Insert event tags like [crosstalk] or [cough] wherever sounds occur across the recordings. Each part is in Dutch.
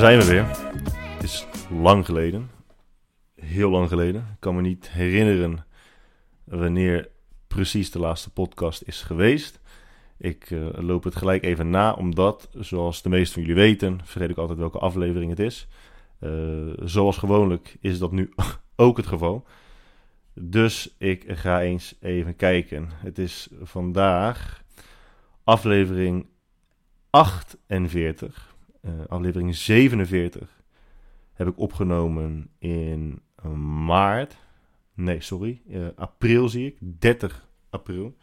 zijn we weer. Het is lang geleden. Heel lang geleden. Ik kan me niet herinneren wanneer precies de laatste podcast is geweest. Ik uh, loop het gelijk even na, omdat, zoals de meesten van jullie weten, vergeet ik altijd welke aflevering het is. Uh, zoals gewoonlijk is dat nu [laughs] ook het geval. Dus ik ga eens even kijken. Het is vandaag aflevering 48. Uh, aflevering 47 heb ik opgenomen in maart. Nee, sorry. Uh, april zie ik. 30 april.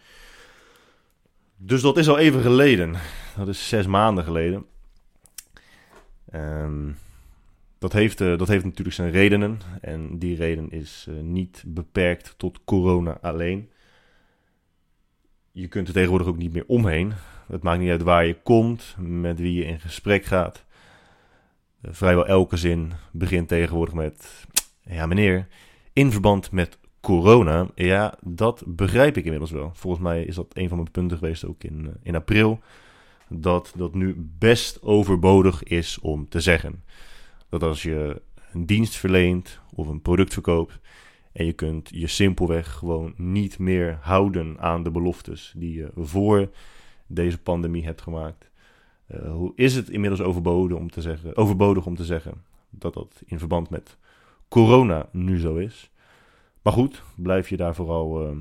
Dus dat is al even geleden. Dat is zes maanden geleden. Um, dat, heeft, dat heeft natuurlijk zijn redenen. En die reden is niet beperkt tot corona alleen. Je kunt er tegenwoordig ook niet meer omheen. Het maakt niet uit waar je komt, met wie je in gesprek gaat. Vrijwel elke zin begint tegenwoordig met: Ja, meneer, in verband met corona. Ja, dat begrijp ik inmiddels wel. Volgens mij is dat een van mijn punten geweest ook in, in april. Dat dat nu best overbodig is om te zeggen. Dat als je een dienst verleent of een product verkoopt en je kunt je simpelweg gewoon niet meer houden aan de beloftes die je voor deze pandemie hebt gemaakt. Uh, hoe is het inmiddels overbodig om te zeggen, overbodig om te zeggen dat dat in verband met corona nu zo is? Maar goed, blijf je daar vooral, uh,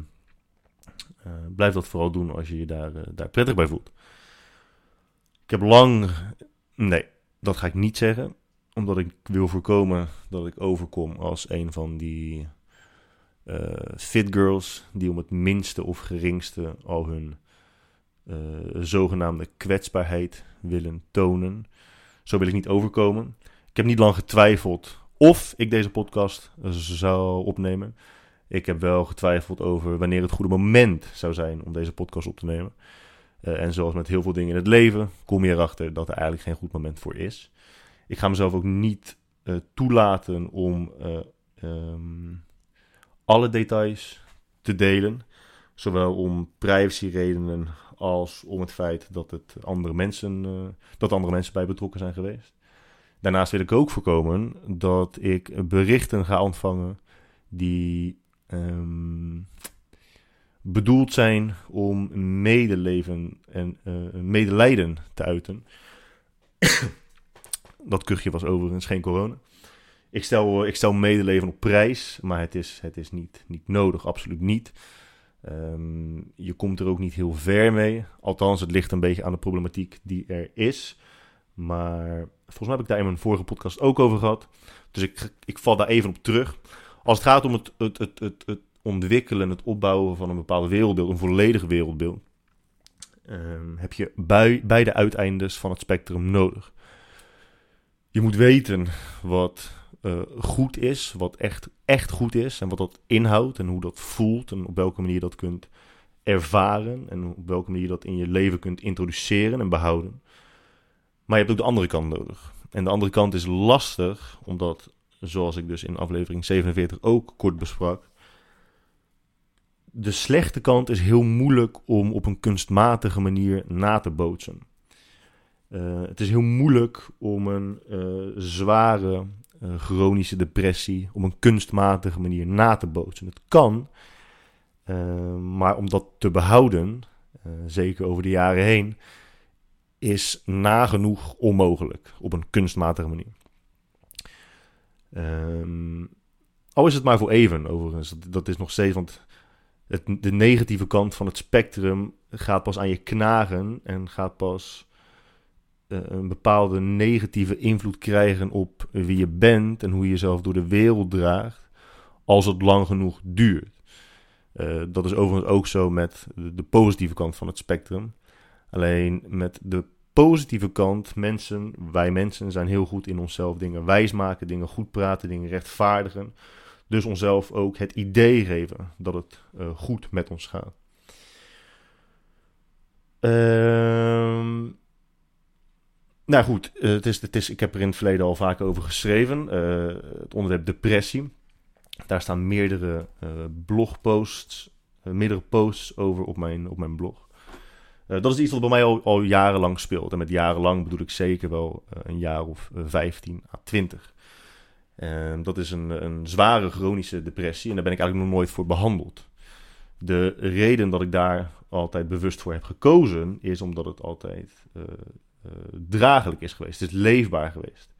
uh, blijf dat vooral doen als je je daar, daar prettig bij voelt. Ik heb lang, nee, dat ga ik niet zeggen omdat ik wil voorkomen dat ik overkom als een van die uh, fit girls die om het minste of geringste al hun uh, zogenaamde kwetsbaarheid willen tonen. Zo wil ik niet overkomen. Ik heb niet lang getwijfeld of ik deze podcast zou opnemen. Ik heb wel getwijfeld over wanneer het goede moment zou zijn om deze podcast op te nemen. Uh, en zoals met heel veel dingen in het leven kom je erachter dat er eigenlijk geen goed moment voor is ik ga mezelf ook niet toelaten om um, alle details te delen. Zowel om privacyredenen als om het feit dat, het andere mensen, uh, dat andere mensen bij betrokken zijn geweest. Daarnaast wil ik ook voorkomen dat ik berichten ga ontvangen die um, bedoeld zijn om medeleven en medelijden te uiten [coughs] dat kuchje was overigens geen corona. Ik stel, ik stel medeleven op prijs, maar het is, het is niet, niet nodig, absoluut niet. Um, je komt er ook niet heel ver mee. Althans, het ligt een beetje aan de problematiek die er is. Maar volgens mij heb ik daar in mijn vorige podcast ook over gehad. Dus ik, ik val daar even op terug. Als het gaat om het, het, het, het, ontwikkelen, het opbouwen van een bepaald wereldbeeld, een volledig wereldbeeld, um, heb je bij, beide uiteindes van het spectrum nodig je moet weten wat uh, goed is, wat echt, echt goed is en wat dat inhoudt en hoe dat voelt en op welke manier je dat kunt ervaren en op welke manier je dat in je leven kunt introduceren en behouden. Maar je hebt ook de andere kant nodig. En de andere kant is lastig, omdat, zoals ik dus in aflevering 47 ook kort besprak, de slechte kant is heel moeilijk om op een kunstmatige manier na te bootsen. Uh, het is heel moeilijk om een uh, zware chronische depressie op een kunstmatige manier na te bootsen. Het kan, maar om dat te behouden, zeker over de jaren heen, is nagenoeg onmogelijk op een kunstmatige manier. Um, al is het maar voor even, overigens. Dat, dat is nog steeds, want het, de negatieve kant van het spectrum gaat pas aan je knagen en gaat pas een bepaalde negatieve invloed krijgen op wie je bent en hoe je jezelf door de wereld draagt, als het lang genoeg duurt. Uh, dat is overigens ook zo met de, positieve kant van het spectrum. Alleen met de positieve kant, mensen, wij mensen zijn heel goed in onszelf dingen wijsmaken, dingen goed praten, dingen rechtvaardigen. Dus onszelf ook het idee geven dat het uh, goed met ons gaat. Ehm nou goed, eh, het is, het is, ik heb er in het verleden al vaak over geschreven. Uh, het onderwerp depressie. Daar staan meerdere uh, blogposts, meerdere posts over op mijn, op mijn blog. dat is iets wat bij mij al, al jarenlang speelt. En met jarenlang bedoel ik zeker wel een jaar of 15 à 20. En dat is een, een zware chronische depressie en daar ben ik eigenlijk nog nooit voor behandeld. De reden dat ik daar altijd bewust voor heb gekozen, is omdat het altijd draaglijk is geweest. Het is leefbaar geweest.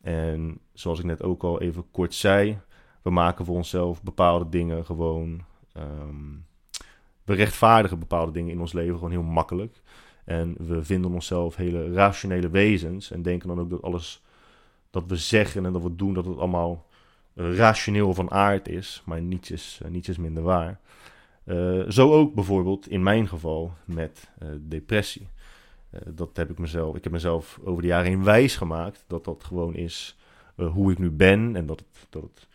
En zoals ik net ook al even kort zei, we maken voor onszelf bepaalde dingen gewoon. Um, we rechtvaardigen bepaalde dingen in ons leven gewoon heel makkelijk. En we vinden onszelf hele rationele wezens en denken dan ook dat alles dat we zeggen en dat we doen, dat het allemaal rationeel van aard is. Maar niets is, niets is minder waar. Zo ook bijvoorbeeld in mijn geval met depressie. Uh, dat heb ik mezelf, ik heb mezelf over de jaren heen wijs gemaakt dat dat gewoon is hoe ik nu ben en dat het, dat het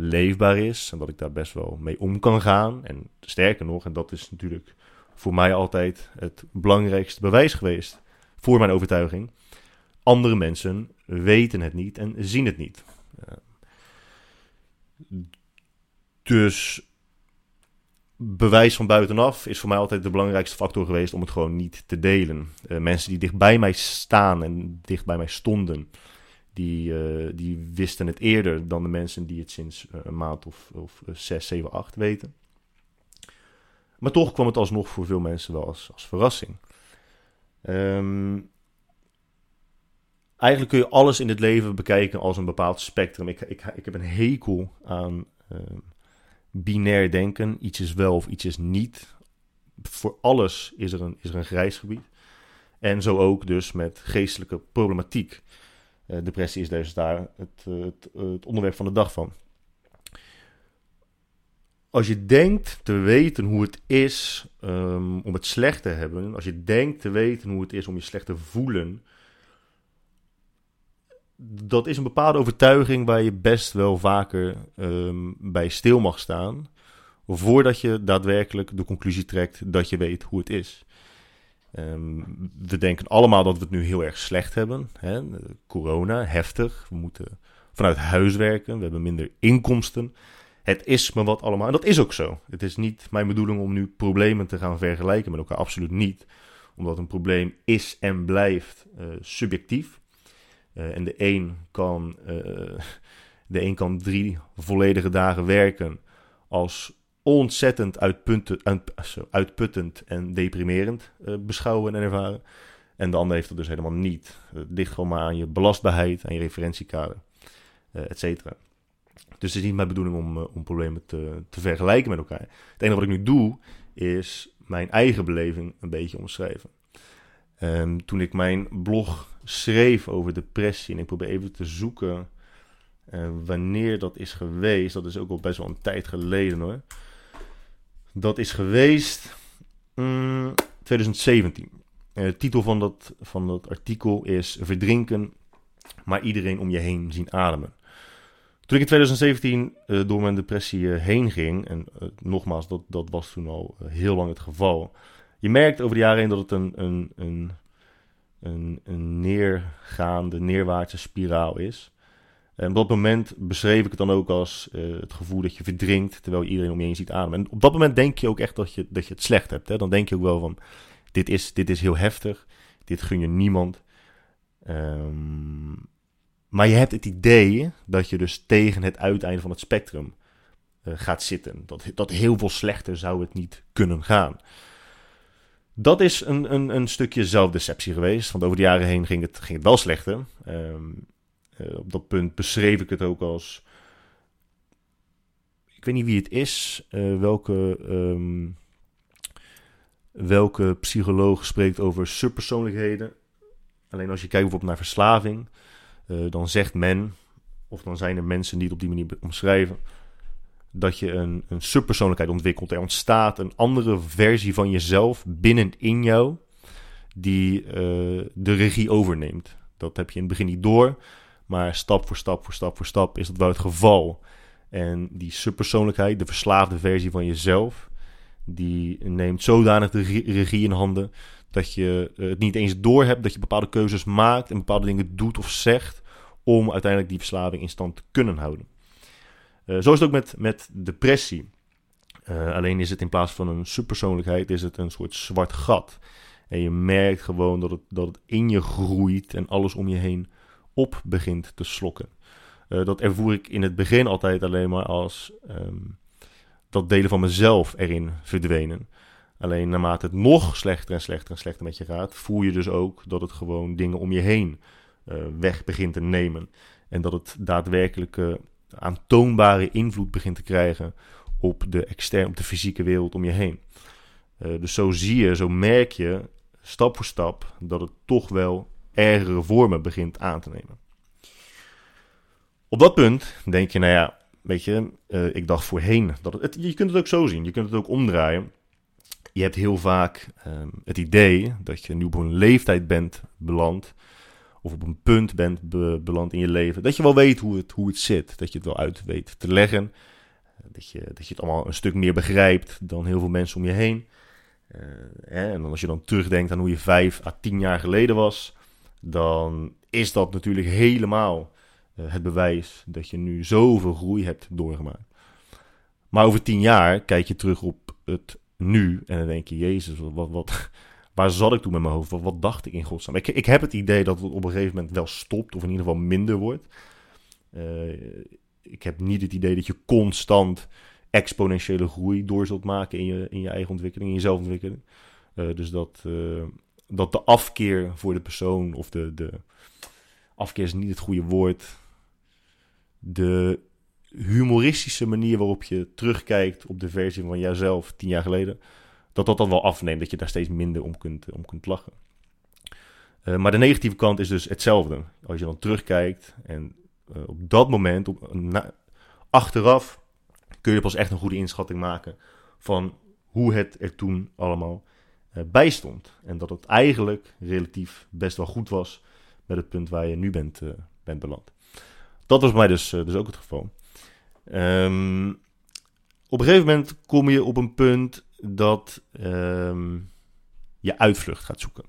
leefbaar is en dat ik daar best wel mee om kan gaan. En sterker nog, en dat is natuurlijk voor mij altijd het belangrijkste bewijs geweest voor mijn overtuiging. Andere mensen weten het niet en zien het niet. dus bewijs van buitenaf is voor mij altijd de belangrijkste factor geweest om het gewoon niet te delen. Uh, mensen die dicht bij mij staan en dicht bij mij stonden, die, uh, die wisten het eerder dan de mensen die het sinds uh, een maand of, of zes, zeven, acht weten. Maar toch kwam het alsnog voor veel mensen wel als, als verrassing. Um, eigenlijk kun je alles in het leven bekijken als een bepaald spectrum. Ik, ik, ik heb een hekel aan uh, binair denken. Iets is wel of iets is niet. Voor alles is er een, is er een grijs gebied. En zo ook dus met geestelijke problematiek. Uh, depressie is dus daar het, het, het, onderwerp van de dag van. Als je denkt te weten hoe het is um, om het slecht te hebben, als je denkt te weten hoe het is om je slecht te voelen, dat is een bepaalde overtuiging waar je best wel vaker um, bij stil mag staan. Voordat je daadwerkelijk de conclusie trekt dat je weet hoe het is. Um, we denken allemaal dat we het nu heel erg slecht hebben. Hè? Corona, heftig. We moeten vanuit huis werken. We hebben minder inkomsten. Het is me wat allemaal. En dat is ook zo. Het is niet mijn bedoeling om nu problemen te gaan vergelijken met elkaar. Absoluut niet. Omdat een probleem is en blijft uh, subjectief. Uh, en de een, kan, uh, [laughs] de een kan drie volledige dagen werken als ontzettend uitputtend, en deprimerend uh, beschouwen en ervaren. En de ander heeft het dus helemaal niet. Het ligt gewoon maar aan je belastbaarheid, aan je referentiekader, et cetera. Dus het is niet mijn bedoeling om, om problemen te, te vergelijken met elkaar. Het enige wat ik nu doe, is mijn eigen beleving een beetje omschrijven. Um, toen ik mijn blog schreef over depressie. En ik probeer even te zoeken uh, wanneer dat is geweest. Dat is ook al best wel een tijd geleden hoor. Dat is geweest um, 2017. Uh, de titel van dat, van dat artikel is Verdrinken, maar iedereen om je heen zien ademen. Toen ik in 2017 uh, door mijn depressie heen ging, en nogmaals, dat, dat was toen al heel lang het geval. Je merkt over de jaren heen dat het een, een, een een, een neergaande, neerwaartse spiraal is. En op dat moment beschreef ik het dan ook als uh, het gevoel dat je verdrinkt terwijl iedereen om je heen ziet ademen. En op dat moment denk je ook echt dat je, dat je het slecht hebt. Hè? Dan denk je ook wel van, dit is, dit is heel heftig, dit gun je niemand. Um, maar je hebt het idee dat je dus tegen het uiteinde van het spectrum uh, gaat zitten. Dat, dat heel veel slechter zou het niet kunnen gaan. Dat is een, een, een stukje zelfdeceptie geweest. Want over de jaren heen ging het, ging het wel slechter. Um, uh, op dat punt beschreef ik het ook als. Ik weet niet wie het is, uh, welke, um, welke psycholoog spreekt over subpersoonlijkheden. Alleen als je kijkt bijvoorbeeld naar verslaving, uh, dan zegt men, of dan zijn er mensen die het op die manier omschrijven, dat je een, een subpersoonlijkheid ontwikkelt. Er ontstaat een andere versie van jezelf binnenin jou die uh, de regie overneemt. Dat heb je in het begin niet door, maar stap voor stap voor stap voor stap is dat wel het geval. En die subpersoonlijkheid, de verslaafde versie van jezelf, die neemt zodanig de regie in handen dat je uh, het niet eens door hebt dat je bepaalde keuzes maakt en bepaalde dingen doet of zegt om uiteindelijk die verslaving in stand te kunnen houden. Uh, zo is het ook met, met depressie. Uh, alleen is het in plaats van een subpersoonlijkheid, is het een soort zwart gat. En je merkt gewoon dat het, dat het in je groeit en alles om je heen op begint te slokken. Uh, dat ervoer ik in het begin altijd alleen maar als um, dat delen van mezelf erin verdwenen. Alleen naarmate het nog slechter en slechter en slechter met je gaat, voel je dus ook dat het gewoon dingen om je heen weg begint te nemen. En dat het daadwerkelijk uh, aantoonbare invloed begint te krijgen op de externe, op de fysieke wereld om je heen. Uh, dus zo zie je, zo merk je stap voor stap dat het toch wel ergere vormen begint aan te nemen. Op dat punt denk je, nou ja, weet je, uh, ik dacht voorheen dat het, Je kunt het ook zo zien, je kunt het ook omdraaien. Je hebt heel vaak um, het idee dat je nu op een leeftijd bent beland, of op een punt bent be beland in je leven, dat je wel weet hoe het, hoe het zit, dat je het wel uit weet te leggen, dat je, dat je het allemaal een stuk meer begrijpt dan heel veel mensen om je heen. Hè, en als je dan terugdenkt aan hoe je vijf à tien jaar geleden was, dan is dat natuurlijk helemaal uh, het bewijs dat je nu zoveel groei hebt doorgemaakt. Maar over tien jaar kijk je terug op het nu en dan denk je, Jezus, wat, wat, waar zat ik toen met mijn hoofd? Wat, dacht ik in godsnaam? Ik, ik heb het idee dat het op een gegeven moment wel stopt, of in ieder geval minder wordt. Uh, ik heb niet het idee dat je constant exponentiële groei door zult maken in je, in je eigen ontwikkeling, in je zelfontwikkeling. Uh, dus dat, uh, dat de afkeer voor de persoon, of de, de afkeer is niet het goede woord, de humoristische manier waarop je terugkijkt op de versie van jouzelf tien jaar geleden, dat dat dan wel afneemt, dat je daar steeds minder om kunt, om kunt lachen. Uh, maar de negatieve kant is dus hetzelfde. Als je dan terugkijkt en uh, op dat moment, op, achteraf, kun je pas echt een goede inschatting maken van hoe het er toen allemaal uh, bij stond. En dat het eigenlijk relatief best wel goed was met het punt waar je nu bent, bent beland. Dat was bij mij dus, dus ook het geval. Um, op een gegeven moment kom je op een punt dat um, je uitvlucht gaat zoeken.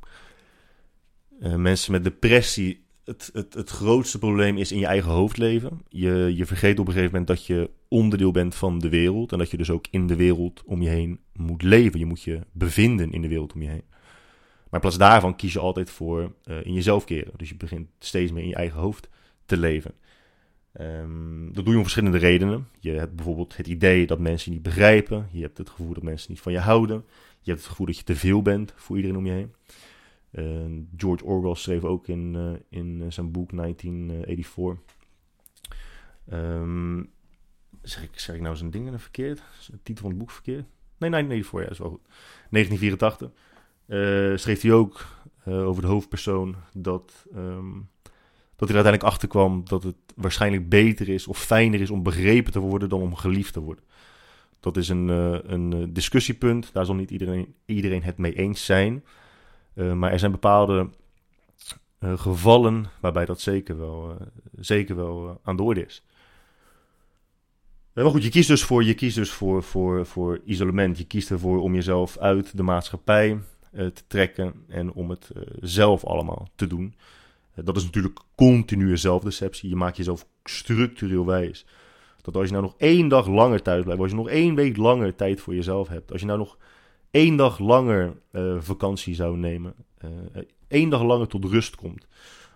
Uh, mensen met depressie het, het, het grootste probleem is in je eigen hoofd leven. Je, je vergeet op een gegeven moment dat je onderdeel bent van de wereld. En dat je dus ook in de wereld om je heen moet leven. Je moet je bevinden in de wereld om je heen. Maar in plaats daarvan kies je altijd voor uh, in jezelf keren. Dus je begint steeds meer in je eigen hoofd te leven. Um, dat doe je om verschillende redenen. Je hebt bijvoorbeeld het idee dat mensen je niet begrijpen. Je hebt het gevoel dat mensen niet van je houden. Je hebt het gevoel dat je te veel bent voor iedereen om je heen. Uh, George Orwell schreef ook in, uh, in uh, zijn boek 1984. Um, zeg, ik, zeg ik nou zijn dingen verkeerd? De titel van het boek verkeerd? Nee, 1984, ja, is wel goed. 1984 schreef hij ook over de hoofdpersoon dat, dat hij er uiteindelijk achter kwam dat het waarschijnlijk beter is of fijner is om begrepen te worden dan om geliefd te worden. Dat is een, een discussiepunt, daar zal niet iedereen, iedereen het mee eens zijn. Uh, maar er zijn bepaalde gevallen waarbij dat zeker wel, zeker wel aan de orde is. maar goed, je kiest dus, voor, je kiest dus voor, voor, voor isolement. Je kiest ervoor om jezelf uit de maatschappij te trekken en om het zelf allemaal te doen. Dat is natuurlijk continue zelfdeceptie. Je maakt jezelf structureel wijs. Dat als je nou nog één dag langer thuis blijft, als je nog één week langer tijd voor jezelf hebt, als je nou nog één dag langer uh, vakantie zou nemen, uh, één dag langer tot rust komt,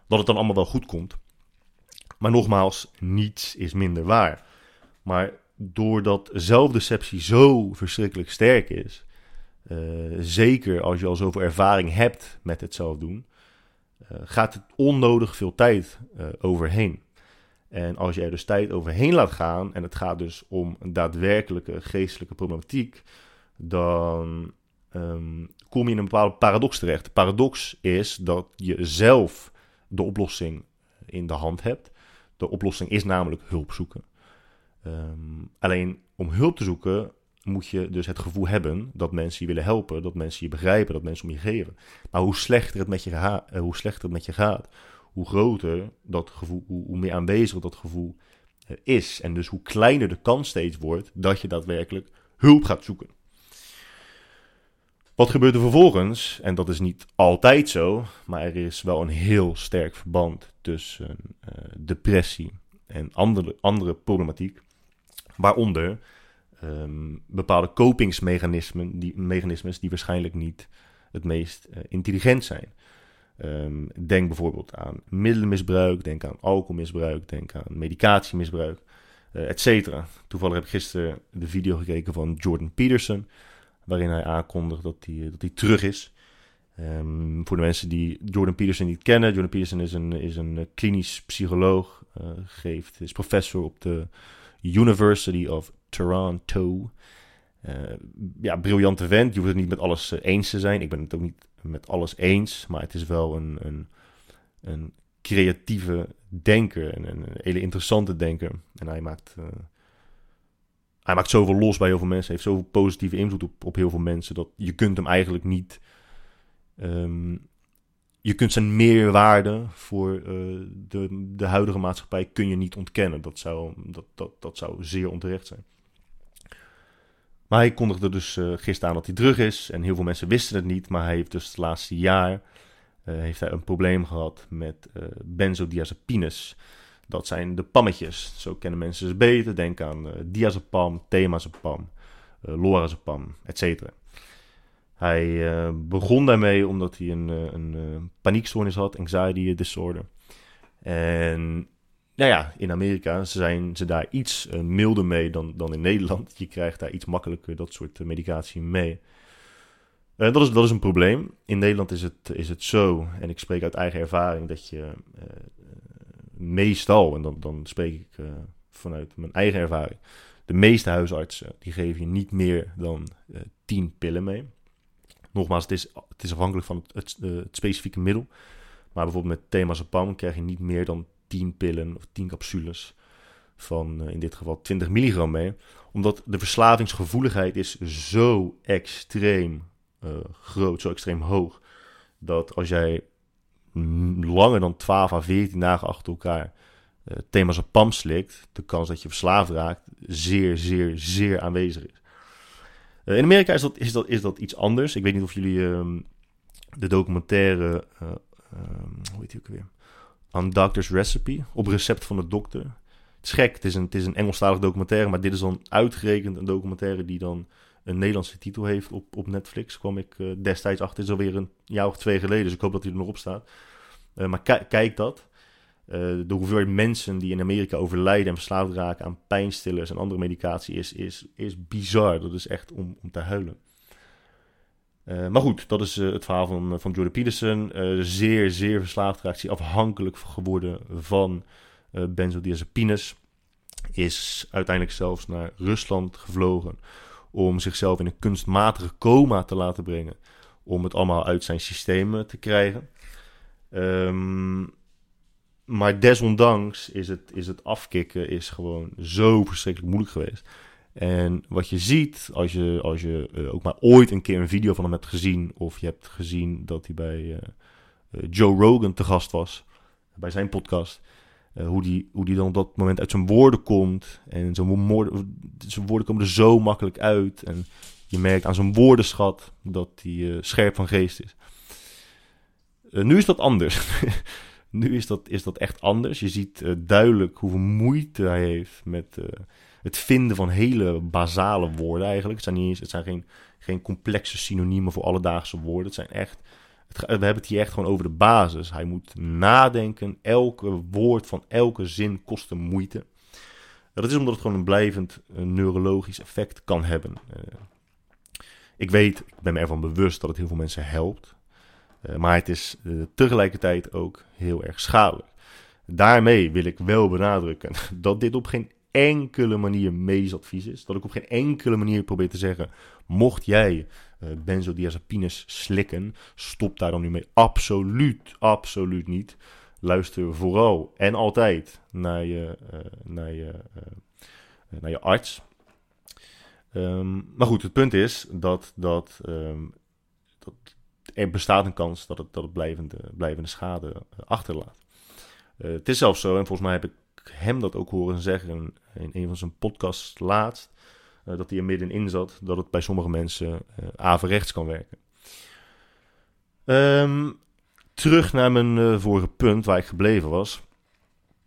dat het dan allemaal wel goed komt. Maar nogmaals, niets is minder waar. Maar doordat zelfdeceptie zo verschrikkelijk sterk is, zeker als je al zoveel ervaring hebt met het zelf doen, gaat het onnodig veel tijd overheen. En als je er dus tijd overheen laat gaan, en het gaat dus om een daadwerkelijke geestelijke problematiek, dan um, kom je in een bepaalde paradox terecht. De paradox is dat je zelf de oplossing in de hand hebt. De oplossing is namelijk hulp zoeken. Um, alleen om hulp te zoeken moet je dus het gevoel hebben dat mensen je willen helpen, dat mensen je begrijpen, dat mensen om je geven. Maar hoe slechter het met je, uh, hoe slechter het met je gaat, hoe groter dat gevoel, hoe, meer aanwezig dat gevoel uh, is. En dus hoe kleiner de kans steeds wordt dat je daadwerkelijk hulp gaat zoeken. Wat gebeurt er vervolgens? En dat is niet altijd zo, maar er is wel een heel sterk verband tussen uh, depressie en andere, andere problematiek. Waaronder ehm, bepaalde kopingsmechanismen die, mechanismes die waarschijnlijk niet het meest intelligent zijn. Ehm, denk bijvoorbeeld aan middelenmisbruik, denk aan alcoholmisbruik, denk aan medicatiemisbruik, uh, et cetera. Toevallig heb ik gisteren de video gekeken van Jordan Peterson, waarin hij aankondigt dat hij, dat hij terug is. Um, voor de mensen die Jordan Peterson niet kennen, Jordan Peterson is een, is een klinisch psycholoog, geeft, is professor op de University of Toronto. Uh, ja, briljante vent. Je hoeft het niet met alles eens te zijn. Ik ben het ook niet met alles eens, maar het is wel een, een, een creatieve denker en een, hele interessante denker. En hij maakt, uh, hij maakt zoveel los bij heel veel mensen, heeft zoveel positieve invloed op, op heel veel mensen, dat je kunt hem eigenlijk niet... Um, je kunt zijn meerwaarde voor de, de huidige maatschappij kun je niet ontkennen. Dat zou, dat, dat, dat zou zeer onterecht zijn. Maar hij kondigde dus uh, gisteren aan dat hij terug is. En heel veel mensen wisten het niet. Maar hij heeft dus het laatste jaar uh, heeft hij een probleem gehad met uh, benzodiazepines. Dat zijn de pammetjes. Zo kennen mensen ze beter. Denk aan diazepam, themazepam, lorazepam, etc. Hij begon daarmee omdat hij een, een paniekstoornis had, anxiety disorder. En nou ja, in Amerika zijn ze daar iets uh, milder mee dan, dan in Nederland. Je krijgt daar iets makkelijker dat soort uh, medicatie mee. Uh, dat, is, dat is een probleem. In Nederland is het, is het zo, en ik spreek uit eigen ervaring, dat je meestal, en dan, dan spreek ik vanuit mijn eigen ervaring, de meeste huisartsen die geven je niet meer dan 10 pillen mee. Nogmaals, het is, het is afhankelijk van het, het, het specifieke middel. Maar bijvoorbeeld met themazepam krijg je niet meer dan 10 pillen of 10 capsules van uh, in dit geval 20 milligram mee. Omdat de verslavingsgevoeligheid is zo extreem uh, groot, zo extreem hoog. Dat als jij langer dan 12 à 14 dagen achter elkaar uh, thema's op pam slikt, de kans dat je verslaafd raakt zeer, zeer, zeer aanwezig is. in Amerika is dat, is, dat, is dat iets anders. Ik weet niet of jullie um, de documentaire, um, hoe heet die ook weer? Aan Doctor's Recipe, op recept van de dokter. Het is gek, het is een, het is een Engelstalig documentaire, maar dit is dan uitgerekend een documentaire die dan een Nederlandse titel heeft op, op Netflix. Kwam ik uh, destijds achter, het is alweer een jaar of twee geleden, dus ik hoop dat hij er nog op staat. Uh, maar kijk dat. Uh, de hoeveelheid mensen die in Amerika overlijden en verslaafd raken aan pijnstillers en andere medicatie is, is, is bizar. Dat is echt om, om te huilen. Uh, maar goed, dat is uh, het verhaal van, van Jordan Peterson. Zeer, zeer verslaafd raakt hij afhankelijk geworden van benzodiazepines. Is uiteindelijk zelfs naar Rusland gevlogen om zichzelf in een kunstmatige coma te laten brengen. Om het allemaal uit zijn systeem te krijgen. Um, maar desondanks is het, is het afkicken is gewoon zo verschrikkelijk moeilijk geweest. En wat je ziet, als je, als je uh, ook maar ooit een keer een video van hem hebt gezien, of je hebt gezien dat hij bij uh, uh, Joe Rogan te gast was, bij zijn podcast, hoe, die, hoe die dan op dat moment uit zijn woorden komt. En zijn woorden, zijn woorden komen er zo makkelijk uit. En je merkt aan zijn woordenschat dat hij scherp van geest is. nu is dat anders. [laughs] nu is dat, is dat echt anders. Je ziet duidelijk hoeveel moeite hij heeft met het vinden van hele basale woorden eigenlijk. Het zijn, niet eens, het zijn geen, geen complexe synoniemen voor alledaagse woorden. Het zijn echt, we hebben het hier echt gewoon over de basis. Hij moet nadenken. Elke woord van elke zin kost hem moeite. Dat is omdat het gewoon een blijvend neurologisch effect kan hebben. Uh, ik weet, ik ben me ervan bewust dat het heel veel mensen helpt. Uh, maar het is tegelijkertijd ook heel erg schadelijk. Daarmee wil ik wel benadrukken [laughs] dat dit op geen enkele manier medisch advies is. Dat ik op geen enkele manier probeer te zeggen: mocht jij uh, benzodiazepines slikken, stop daar dan nu mee. Absoluut, absoluut niet. Luister vooral en altijd naar je, uh, naar je, uh, naar je arts. Um, maar goed, het punt is dat, dat, um, dat er bestaat een kans dat het, dat het blijvende, blijvende schade achterlaat. het is zelfs zo, en volgens mij heb ik hem dat ook horen zeggen in een van zijn podcasts laatst. Uh, dat hij er middenin zat, dat het bij sommige mensen uh, averechts kan werken. Um, terug naar mijn uh, vorige punt waar ik gebleven was. op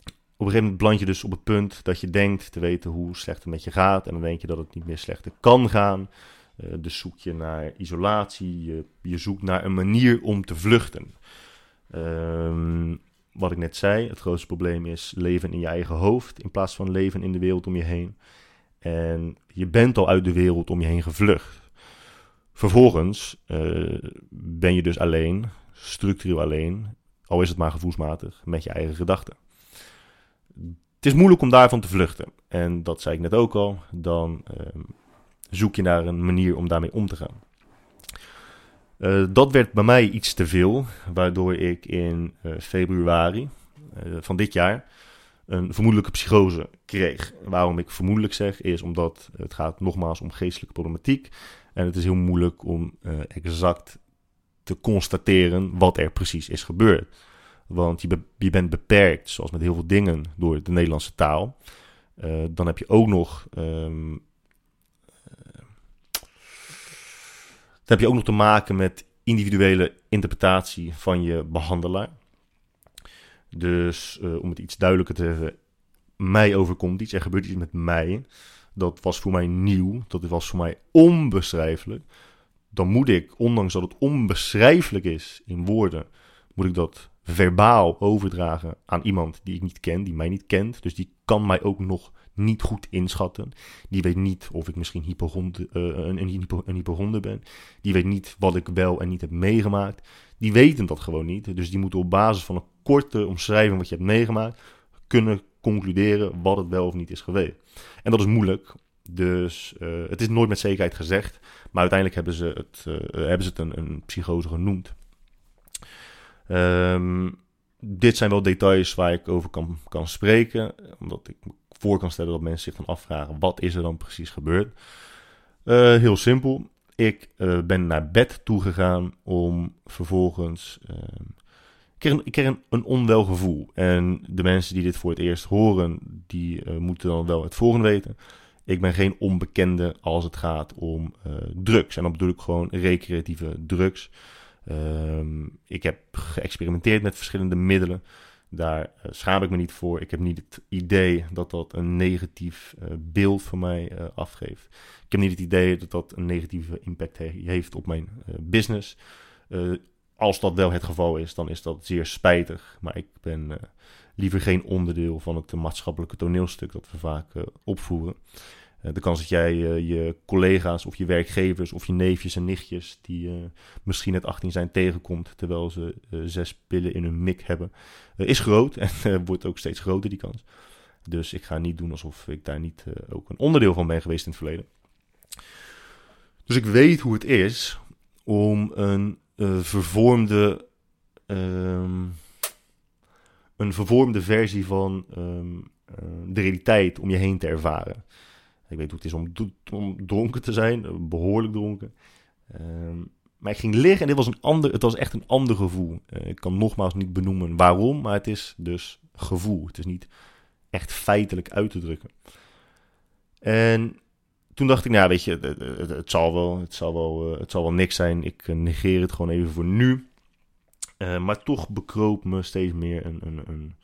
een gegeven moment beland je dus op het punt dat je denkt te weten hoe slecht het met je gaat. En dan denk je dat het niet meer slechter kan gaan. Dus zoek je naar isolatie. Je, je, zoekt naar een manier om te vluchten. Ehm, wat ik net zei, het grootste probleem is leven in je eigen hoofd in plaats van leven in de wereld om je heen. En je bent al uit de wereld om je heen gevlucht. Vervolgens uh, ben je dus alleen, structureel alleen, al is het maar gevoelsmatig, met je eigen gedachten. Het is moeilijk om daarvan te vluchten. En dat zei ik net ook al. Dan uh, zoek je naar een manier om daarmee om te gaan. Uh, dat werd bij mij iets te veel, waardoor ik in uh, februari van dit jaar een vermoedelijke psychose kreeg. Waarom ik vermoedelijk zeg, is omdat het gaat nogmaals om geestelijke problematiek. En het is heel moeilijk om exact te constateren wat er precies is gebeurd. Want je, je bent beperkt, zoals met heel veel dingen, door de Nederlandse taal. Dan heb je ook nog. Um, heb je ook nog te maken met individuele interpretatie van je behandelaar. Dus uh, om het iets duidelijker te zeggen, mij overkomt iets, er gebeurt iets met mij. Dat was voor mij nieuw, dat was voor mij onbeschrijfelijk. Dan moet ik, ondanks dat het onbeschrijfelijk is in woorden, moet ik dat verbaal overdragen aan iemand die ik niet ken, die mij niet kent. Dus die kan mij ook nog niet goed inschatten. Die weet niet of ik misschien uh, een, een, een hypochonde ben. Die weet niet wat ik wel en niet heb meegemaakt. Die weten dat gewoon niet. Dus die moeten op basis van een korte omschrijving wat je hebt meegemaakt, kunnen concluderen wat het wel of niet is geweest. En dat is moeilijk. Dus uh, het is nooit met zekerheid gezegd. Maar uiteindelijk hebben ze het, uh, hebben ze het een, een psychose genoemd. Um, dit zijn wel details waar ik over kan, kan spreken. Omdat ik voor kan stellen dat mensen zich dan afvragen: wat is er dan precies gebeurd? Uh, heel simpel. Ik uh, ben naar bed toegegaan om vervolgens. Uh, ik kreeg, een, een, onwel gevoel. En de mensen die dit voor het eerst horen, die moeten dan wel het volgende weten. Ik ben geen onbekende als het gaat om drugs. En dan bedoel ik gewoon recreatieve drugs. Um, ik heb geëxperimenteerd met verschillende middelen. Daar uh, schaam ik me niet voor. Ik heb niet het idee dat dat een negatief uh, beeld voor mij uh, afgeeft. Ik heb niet het idee dat dat een negatieve impact he heeft op mijn business. als dat wel het geval is, dan is dat zeer spijtig. Maar ik ben liever geen onderdeel van het maatschappelijke toneelstuk dat we vaak opvoeren. Eh, de kans dat jij uh, je collega's of je werkgevers of je neefjes en nichtjes die uh, misschien net 18 zijn tegenkomt terwijl ze zes pillen in hun mik hebben, is groot en wordt ook steeds groter die kans. Dus ik ga niet doen alsof ik daar niet ook een onderdeel van ben geweest in het verleden. Dus ik weet hoe het is om een vervormde, um, een vervormde versie van um, de realiteit om je heen te ervaren. Ik weet hoe het is om, dronken te zijn, eh, behoorlijk dronken. Um, maar ik ging liggen en dit was een ander, het was echt een ander gevoel. Uh, ik kan nogmaals niet benoemen waarom, maar het is dus gevoel. Het is niet echt feitelijk uit te drukken. En toen dacht ik, nou weet je, het, zal, wel, het, zal wel, het zal wel niks zijn. Ik negeer het gewoon even voor nu. Maar toch bekroop me steeds meer een, een, een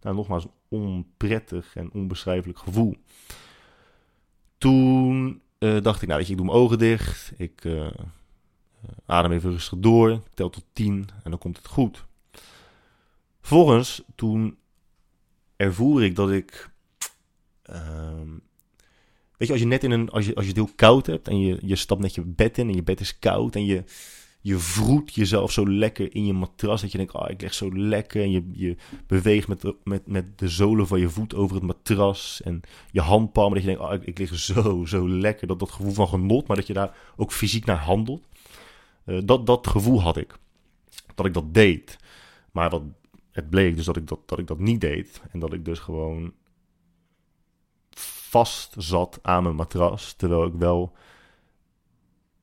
nou, nogmaals, onprettig en onbeschrijfelijk gevoel. Toen uh, dacht ik, nou weet je, ik doe mijn ogen dicht. Ik uh, adem even rustig door. tel tot 10 en dan komt het goed. Vervolgens, toen ervoer ik dat ik... Uh, weet je, als je net in een... Als je, als je het heel koud hebt en je, je stapt net je bed in en je bed is koud en je je vroet jezelf zo lekker in je matras. Dat je denkt, oh, ik leg zo lekker. En je, je beweegt met de, met, met de zolen van je voet over het matras. En je handpalmen. Dat je denkt, oh, ik, lig zo, zo lekker. Dat, dat gevoel van genot. Maar dat je daar ook fysiek naar handelt. Uh, dat, dat gevoel had ik. Dat ik dat deed. Maar wat, het bleek dus dat ik dat, dat ik dat niet deed. En dat ik dus gewoon vast zat aan mijn matras. Terwijl ik wel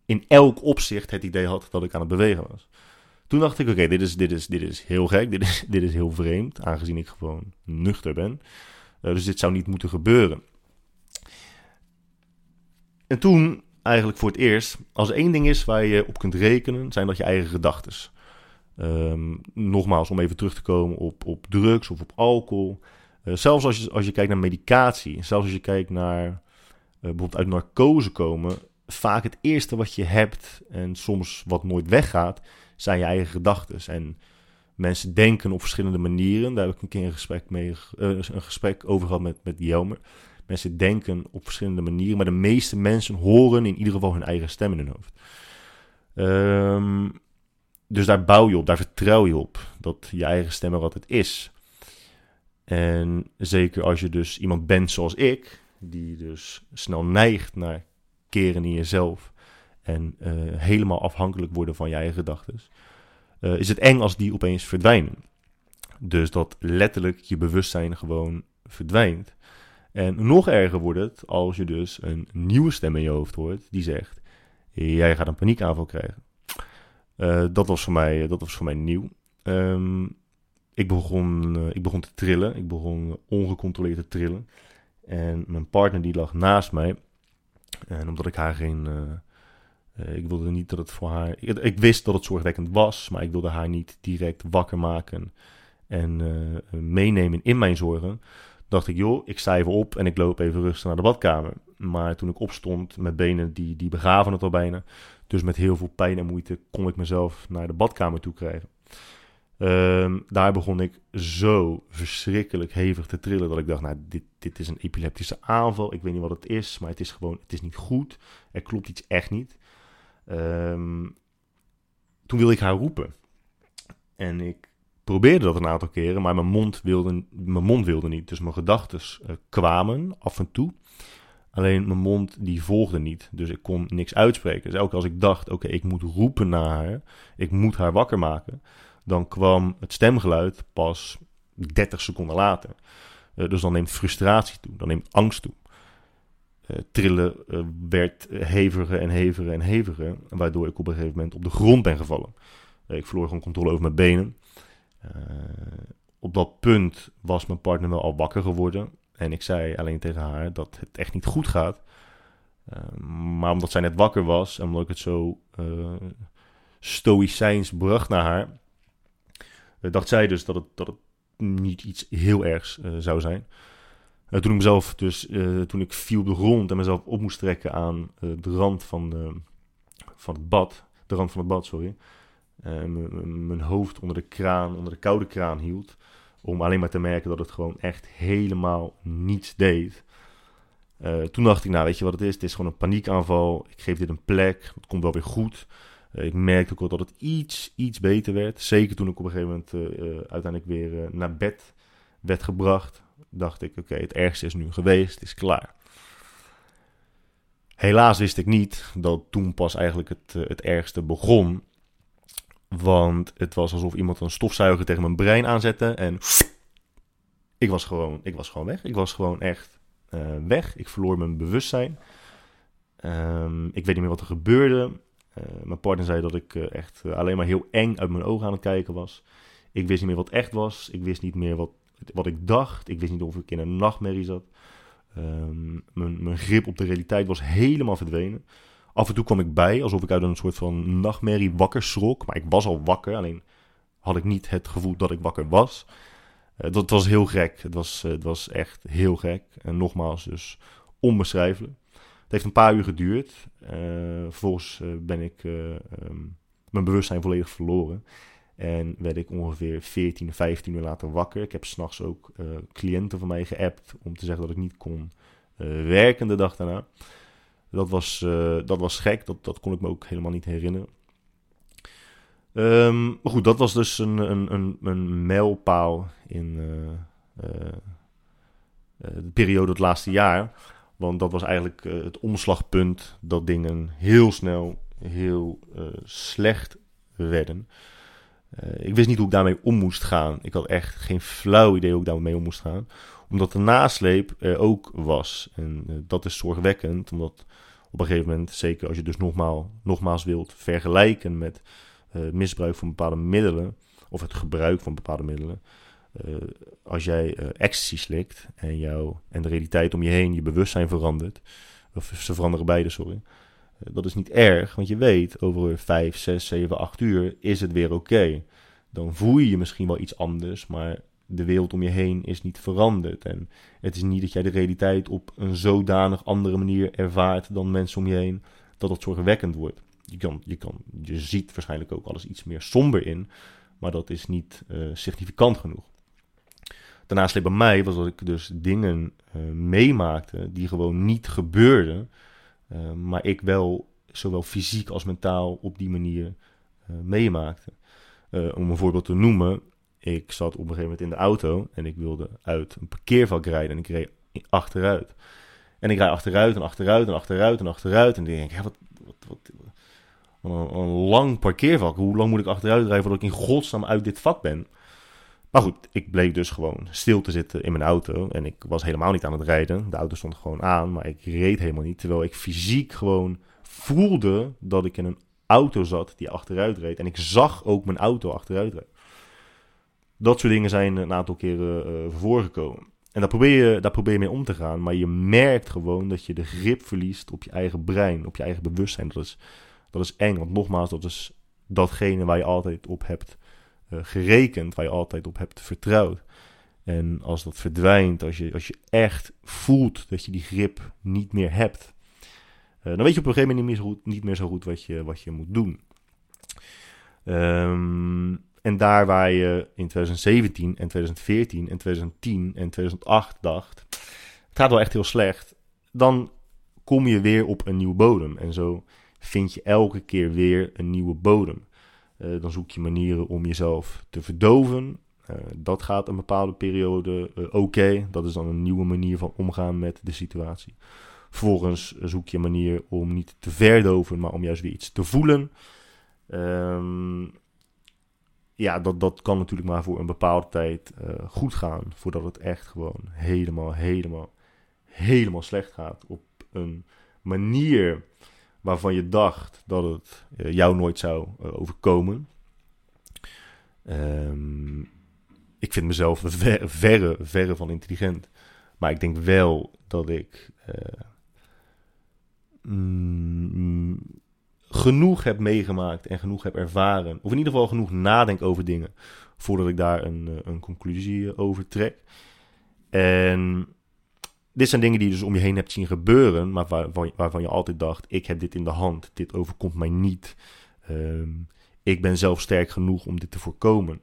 in elk opzicht het idee had dat ik aan het bewegen was. Toen dacht ik, oké, dit, is, dit, is, dit is heel gek, dit is, dit is heel vreemd, aangezien ik gewoon nuchter ben. Uh, dus dit zou niet moeten gebeuren. En toen, eigenlijk voor het eerst, als er één ding is waar je op kunt rekenen, zijn dat je eigen gedachten. Um, nogmaals, om even terug te komen op, op drugs of op alcohol. zelfs als je, als je kijkt naar medicatie, zelfs als je kijkt naar bijvoorbeeld uit narcose komen, vaak het eerste wat je hebt en soms wat nooit weggaat, zijn je eigen gedachten. En mensen denken op verschillende manieren. Daar heb ik een keer een gesprek, mee, een gesprek over gehad met, met Jelmer. Mensen denken op verschillende manieren, maar de meeste mensen horen in ieder geval hun eigen stem in hun hoofd. Um, dus daar bouw je op, daar vertrouw je op dat je eigen stem er altijd is. En zeker als je dus iemand bent zoals ik, die dus snel neigt naar keren in jezelf en uh, helemaal afhankelijk worden van je eigen gedachten, uh, is het eng als die opeens verdwijnen. Dus dat letterlijk je bewustzijn gewoon verdwijnt. En nog erger wordt het als je dus een nieuwe stem in je hoofd hoort die zegt: Jij gaat een paniekaanval krijgen. Uh, dat, was voor mij, dat was voor mij nieuw. Um, ik, begon, ik begon te trillen. Ik begon ongecontroleerd te trillen. En mijn partner die lag naast mij. En omdat ik haar geen. Uh, ik wilde niet dat het voor haar. Ik, wist dat het zorgwekkend was, maar ik wilde haar niet direct wakker maken en meenemen in mijn zorgen dacht ik, joh, ik sta even op en ik loop even rustig naar de badkamer. Maar toen ik opstond, met benen die, die begaven het al bijna. Dus met heel veel pijn en moeite kon ik mezelf naar de badkamer toe krijgen. Um, daar begon ik zo verschrikkelijk hevig te trillen dat ik dacht, nou, dit, dit is een epileptische aanval. Ik weet niet wat het is, maar het is gewoon, het is niet goed. Er klopt iets echt niet. Um, toen wilde ik haar roepen. En ik probeerde dat een aantal keren, maar mijn mond wilde, mijn mond wilde niet. Dus mijn gedachten uh, kwamen af en toe. Alleen mijn mond die volgde niet. Dus ik kon niks uitspreken. Dus elke als ik dacht, oké, ik moet roepen naar haar. Ik moet haar wakker maken. Dan kwam het stemgeluid pas 30 seconden later. Uh, dus dan neemt frustratie toe. Dan neemt angst toe. Uh, trillen werd heviger en heviger en heviger. Waardoor ik op een gegeven moment op de grond ben gevallen. ik verloor gewoon controle over mijn benen. Op dat punt was mijn partner wel al wakker geworden. En ik zei alleen tegen haar dat het echt niet goed gaat. Maar omdat zij net wakker was en omdat ik het zo stoïcijns bracht naar haar, dacht zij dus dat het, dat het niet iets heel ergs zou zijn. toen ik mezelf dus, toen ik viel op de grond en mezelf op moest trekken aan de rand van, van het bad, de rand van het bad, sorry, mijn hoofd onder de kraan, onder de koude kraan hield. Om alleen maar te merken dat het gewoon echt helemaal niets deed. Toen dacht ik, nou weet je wat het is? Het is gewoon een paniekaanval. Ik geef dit een plek. Het komt wel weer goed. Uh, ik merkte ook wel dat het iets, iets beter werd. Zeker toen ik op een gegeven moment uiteindelijk weer naar bed werd gebracht. Dacht ik, oké, het ergste is nu geweest. Het is klaar. Helaas wist ik niet dat toen pas eigenlijk het, het ergste begon. Want het was alsof iemand een stofzuiger tegen mijn brein aanzette. En ik was gewoon, ik was gewoon weg. Ik was gewoon echt weg. Ik verloor mijn bewustzijn. Um, ik weet niet meer wat er gebeurde. Uh, mijn partner zei dat ik uh, echt alleen maar heel eng uit mijn ogen aan het kijken was. Ik wist niet meer wat echt was. Ik wist niet meer wat, wat ik dacht. Ik wist niet of ik in een nachtmerrie zat. Um, mijn, mijn grip op de realiteit was helemaal verdwenen. Af en toe kwam ik bij, alsof ik uit een soort van nachtmerrie wakker schrok. Maar ik was al wakker, alleen had ik niet het gevoel dat ik wakker was. Uh, dat was heel gek. Het was, was echt heel gek. En nogmaals, dus onbeschrijfelijk. Het heeft een paar uur geduurd. Uh, vervolgens ben ik um, mijn bewustzijn volledig verloren. En werd ik ongeveer 14, 15 uur later wakker. Ik heb s'nachts ook cliënten van mij geappt om te zeggen dat ik niet kon werken de dag daarna. Dat was, dat was gek, dat, dat kon ik me ook helemaal niet herinneren. Um, maar goed, dat was dus een, een, een, een mijlpaal in de periode het laatste jaar. Want dat was eigenlijk het omslagpunt dat dingen heel snel heel slecht werden. ik wist niet hoe ik daarmee om moest gaan. Ik had echt geen flauw idee hoe ik daarmee om moest gaan omdat de nasleep er ook was. En dat is zorgwekkend, omdat op een gegeven moment, zeker als je dus nogmaals, nogmaals wilt vergelijken met misbruik van bepaalde middelen, of het gebruik van bepaalde middelen. Uh, als jij ecstasy slikt en, jou, en de realiteit om je heen, je bewustzijn verandert, of ze veranderen beide, sorry. dat is niet erg, want je weet, over 5, 6, 7, 8 uur is het weer oké. Dan voel je je misschien wel iets anders, maar de wereld om je heen is niet veranderd. En het is niet dat jij de realiteit op een zodanig andere manier ervaart dan mensen om je heen, dat het zorgwekkend wordt. Je, kan, je, kan, je ziet waarschijnlijk ook alles iets meer somber in, maar dat is niet uh, significant genoeg. Daarnaast bij mij was dat ik dus dingen uh, meemaakte die gewoon niet gebeurden, uh, maar ik wel zowel fysiek als mentaal op die manier meemaakte. om een voorbeeld te noemen, ik zat op een gegeven moment in de auto en ik wilde uit een parkeervak rijden en ik reed achteruit. En ik rijd achteruit en achteruit en achteruit en achteruit. En denk ik, wat, wat, wat, een, lang parkeervak. Hoe lang moet ik achteruit rijden voordat ik in godsnaam uit dit vak ben? Maar goed, ik bleek dus gewoon stil te zitten in mijn auto. En ik was helemaal niet aan het rijden. De auto stond gewoon aan, maar ik reed helemaal niet. Terwijl ik fysiek gewoon voelde dat ik in een auto zat die achteruit reed. En ik zag ook mijn auto achteruit rijden. Dat soort dingen zijn een aantal keren uh, voorgekomen. En daar probeer, je, daar probeer je mee om te gaan. Maar je merkt gewoon dat je de grip verliest op je eigen brein, op je eigen bewustzijn. Dat is, dat is eng. Want nogmaals, dat is datgene waar je altijd op hebt gerekend, waar je altijd op hebt vertrouwd. En als dat verdwijnt, als je, als je echt voelt dat je die grip niet meer hebt, uh, dan weet je op een gegeven moment niet meer zo goed, niet meer zo goed wat, je, wat je moet doen. Um, en daar waar je in 2017 en 2014 en 2010 en 2008 dacht, het gaat wel echt heel slecht, dan kom je weer op een nieuwe bodem. En zo vind je elke keer weer een nieuwe bodem. Uh, dan zoek je manieren om jezelf te verdoven. Uh, dat gaat een bepaalde periode uh, oké. Dat is dan een nieuwe manier van omgaan met de situatie. Vervolgens zoek je manier om niet te verdoven, maar om juist weer iets te voelen. Um, ja, dat, dat kan natuurlijk maar voor een bepaalde tijd goed gaan. Voordat het echt gewoon helemaal, helemaal, helemaal slecht gaat. Op een manier waarvan je dacht dat het uh, jou nooit zou uh, overkomen. Um, ik vind mezelf [laughs] ver, verre, verre van intelligent. Maar ik denk wel dat ik mm, genoeg heb meegemaakt en genoeg heb ervaren. Of in ieder geval genoeg nadenk over dingen. Voordat ik daar een, eh, een conclusie eh, over trek. En dit zijn dingen die je dus om je heen hebt zien gebeuren. Maar waar, waarvan je altijd dacht: ik heb dit in de hand. Dit overkomt mij niet. Um, ik ben zelf sterk genoeg om dit te voorkomen.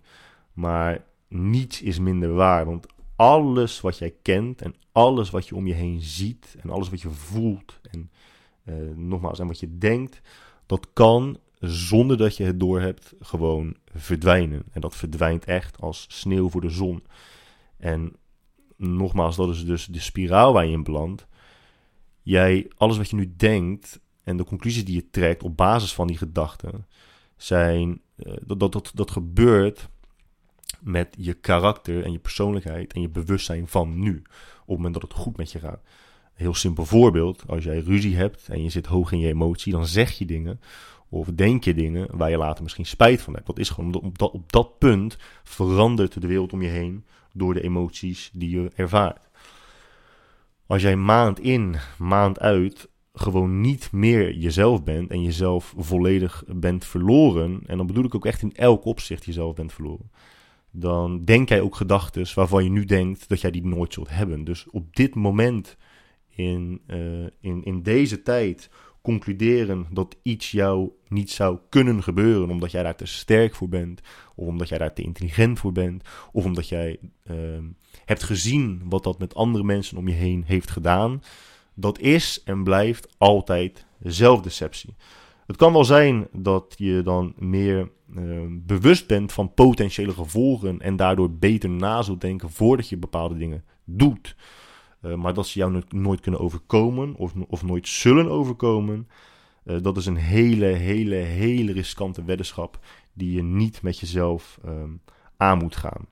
Maar niets is minder waar. Want alles wat jij kent en alles wat je om je heen ziet en alles wat je voelt en uh, nogmaals en wat je denkt, dat kan zonder dat je het doorhebt gewoon verdwijnen. En dat verdwijnt echt als sneeuw voor de zon. En nogmaals, dat is dus de spiraal waar je in belandt. Jij, alles wat je nu denkt en de conclusies die je trekt op basis van die gedachten, zijn uh, dat, dat, dat, gebeurt met je karakter en je persoonlijkheid en je bewustzijn van nu. Op het moment dat het goed met je gaat heel simpel voorbeeld. Als jij ruzie hebt en je zit hoog in je emotie, dan zeg je dingen of denk je dingen waar je later misschien spijt van hebt. Dat is gewoon op dat, op dat punt verandert de wereld om je heen door de emoties die je ervaart. Als jij maand in, maand uit gewoon niet meer jezelf bent en jezelf volledig bent verloren, en dan bedoel ik ook echt in elk opzicht jezelf bent verloren, dan denk jij ook gedachten waarvan je nu denkt dat jij die nooit zult hebben. Dus op dit moment in, uh, in, in deze tijd concluderen dat iets jou niet zou kunnen gebeuren omdat jij daar te sterk voor bent, of omdat jij daar te intelligent voor bent, of omdat jij uh, hebt gezien wat dat met andere mensen om je heen heeft gedaan, dat is en blijft altijd zelfdeceptie. Het kan wel zijn dat je dan meer uh, bewust bent van potentiële gevolgen en daardoor beter na zult denken voordat je bepaalde dingen doet. Uh, maar dat ze jou nooit kunnen overkomen of, of nooit zullen overkomen. Uh, dat is een hele, hele, hele riskante weddenschap die je niet met jezelf um, aan moet gaan.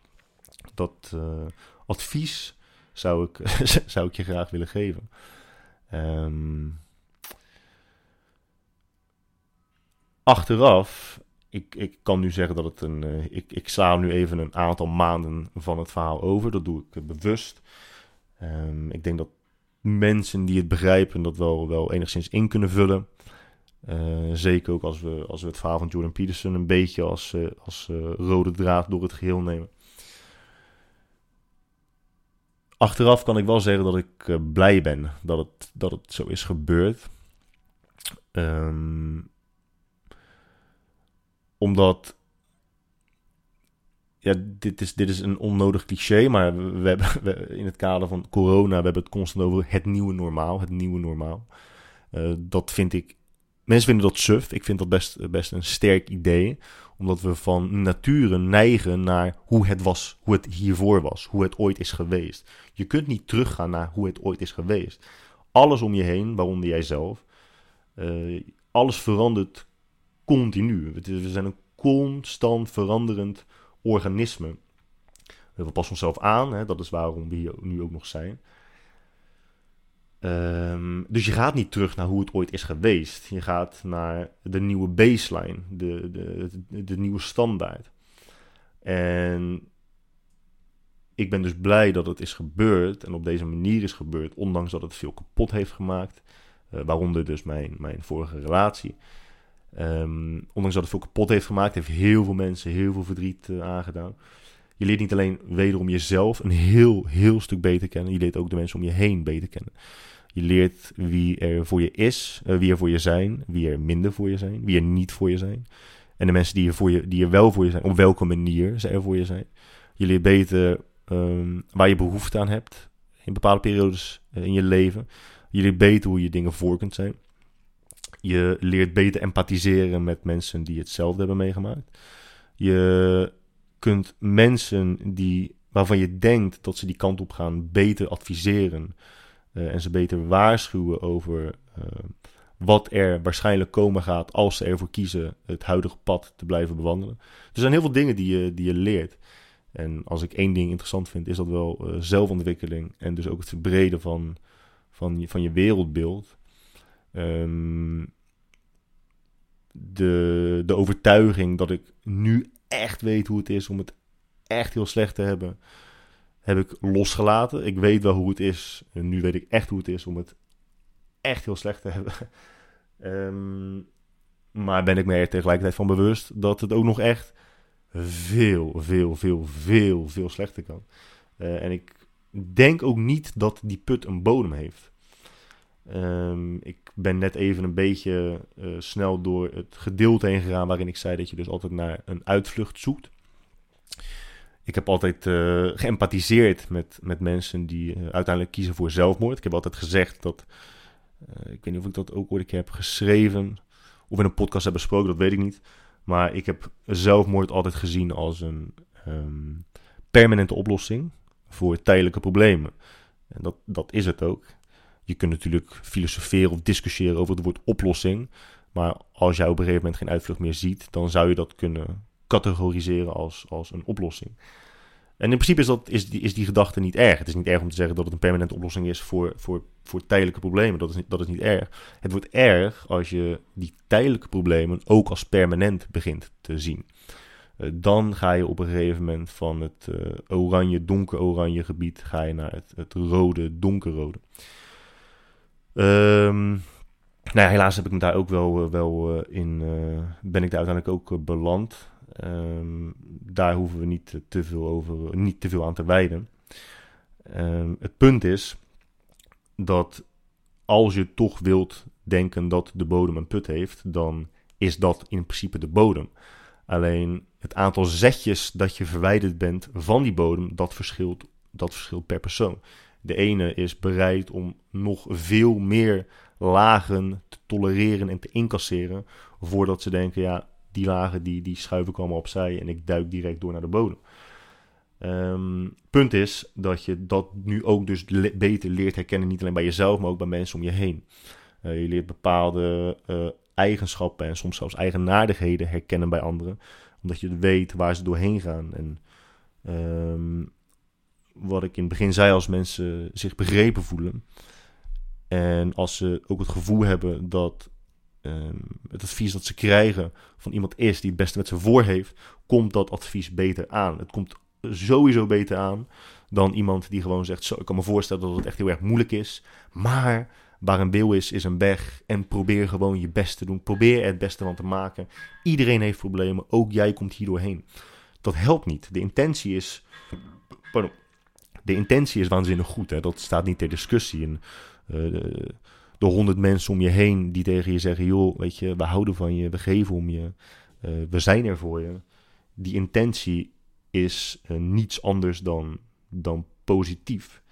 Dat uh, advies zou ik, [laughs] zou ik je graag willen geven. Um, achteraf, ik, ik kan nu zeggen dat het een. ik, ik sla nu even een aantal maanden van het verhaal over. Dat doe ik bewust. Um, ik denk dat mensen die het begrijpen dat wel, wel enigszins in kunnen vullen. Uh, zeker ook als we, als we het verhaal van Jordan Peterson een beetje als, uh, als uh, rode draad door het geheel nemen. achteraf kan ik wel zeggen dat ik blij ben dat het, dat het zo is gebeurd. Um, omdat ja, dit is, dit is een onnodig cliché, maar we, hebben in het kader van corona, we hebben het constant over het nieuwe normaal, het nieuwe normaal. Uh, dat vind ik, mensen vinden dat suf. Ik vind dat best, best een sterk idee, omdat we van nature neigen naar hoe het was, hoe het hiervoor was, hoe het ooit is geweest. Je kunt niet teruggaan naar hoe het ooit is geweest. Alles om je heen, waaronder jijzelf, uh, alles verandert continu. We zijn een constant veranderend organisme. We passen onszelf aan, hè, dat is waarom we hier nu ook nog zijn. Um, dus je gaat niet terug naar hoe het ooit is geweest. Je gaat naar de nieuwe baseline, de, de, de, nieuwe standaard. En ik ben dus blij dat het is gebeurd en op deze manier is gebeurd, ondanks dat het veel kapot heeft gemaakt. Uh, waaronder dus mijn, mijn vorige relatie. Um, ondanks dat het veel kapot heeft gemaakt, heeft heel veel mensen heel veel verdriet uh, aangedaan. Je leert niet alleen wederom jezelf een heel, heel stuk beter kennen. Je leert ook de mensen om je heen beter kennen. Je leert wie er voor je is, uh, wie er voor je zijn, wie er minder voor je zijn, wie er niet voor je zijn. En de mensen die er, voor je, die er wel voor je zijn, op welke manier ze er voor je zijn. Je leert beter um, waar je behoefte aan hebt in bepaalde periodes uh, in je leven. Je leert beter hoe je dingen voor kunt zijn. Je leert beter empathiseren met mensen die hetzelfde hebben meegemaakt. Je kunt mensen die, waarvan je denkt dat ze die kant op gaan, beter adviseren. Uh, en ze beter waarschuwen over uh, wat er waarschijnlijk komen gaat als ze ervoor kiezen het huidige pad te blijven bewandelen. Er zijn heel veel dingen die je, die je leert. En als ik één ding interessant vind, is dat wel uh, zelfontwikkeling en dus ook het verbreden van, van, je, van je wereldbeeld. Um, de, de overtuiging dat ik nu echt weet hoe het is om het echt heel slecht te hebben, heb ik losgelaten. Ik weet wel hoe het is. En nu weet ik echt hoe het is om het echt heel slecht te hebben. um, [laughs] maar ben ik me er tegelijkertijd van bewust dat het ook nog echt veel, veel, veel, veel, veel slechter kan. Uh, en ik denk ook niet dat die put een bodem heeft. Um, ik ben net even een beetje uh, snel door het gedeelte heen gegaan waarin ik zei dat je dus altijd naar een uitvlucht zoekt. Ik heb altijd uh, geëmpathiseerd met, met mensen die uh, uiteindelijk kiezen voor zelfmoord. Ik heb altijd gezegd dat, ik weet niet of ik dat ook ooit heb geschreven of in een podcast heb besproken, dat weet ik niet. Maar ik heb zelfmoord altijd gezien als een um, permanente oplossing voor tijdelijke problemen. En dat, dat is het ook. Je kunt natuurlijk filosoferen of discussiëren over het woord oplossing. Maar als jij op een gegeven moment geen uitvlucht meer ziet, dan zou je dat kunnen categoriseren als, als een oplossing. En in principe is, dat, is, die, is die gedachte niet erg. Het is niet erg om te zeggen dat het een permanente oplossing is voor, voor, voor tijdelijke problemen. Dat is, niet, dat is niet erg. Het wordt erg als je die tijdelijke problemen ook als permanent begint te zien. Uh, dan ga je op een gegeven moment van het uh, oranje, donker-oranje gebied ga je naar het, het rode, donkerrode. Um, nou ja, helaas heb ik me daar ook wel, wel uh, in, uh, ben ik daar uiteindelijk ook beland. Um, daar hoeven we niet te veel, over, niet te veel aan te wijden. Um, het punt is dat als je toch wilt denken dat de bodem een put heeft, dan is dat in principe de bodem. Alleen het aantal zetjes dat je verwijderd bent van die bodem, dat verschilt, dat verschilt per persoon. De ene is bereid om nog veel meer lagen te tolereren en te incasseren. Voordat ze denken, ja, die lagen die, die schuif ik allemaal opzij en ik duik direct door naar de bodem. Um, punt is dat je dat nu ook dus beter leert herkennen, niet alleen bij jezelf, maar ook bij mensen om je heen. Uh, je leert bepaalde uh, eigenschappen en soms zelfs eigenaardigheden herkennen bij anderen, omdat je weet waar ze doorheen gaan. En um, wat ik in het begin zei, als mensen zich begrepen voelen. En als ze ook het gevoel hebben dat um, het advies dat ze krijgen van iemand is die het beste met ze voor heeft, komt dat advies beter aan. Het komt sowieso beter aan dan iemand die gewoon zegt: Zo, ik kan me voorstellen dat het echt heel erg moeilijk is, maar waar een wil is, is een weg. En probeer gewoon je best te doen. Probeer er het beste van te maken. Iedereen heeft problemen, ook jij komt hier doorheen. Dat helpt niet. De intentie is. Pardon, de intentie is waanzinnig goed. Hè? Dat staat niet ter discussie. En, de, de honderd mensen om je heen die tegen je zeggen: joh, weet je, we houden van je, we geven om je, we zijn er voor je. Die intentie is niets anders dan, dan positief.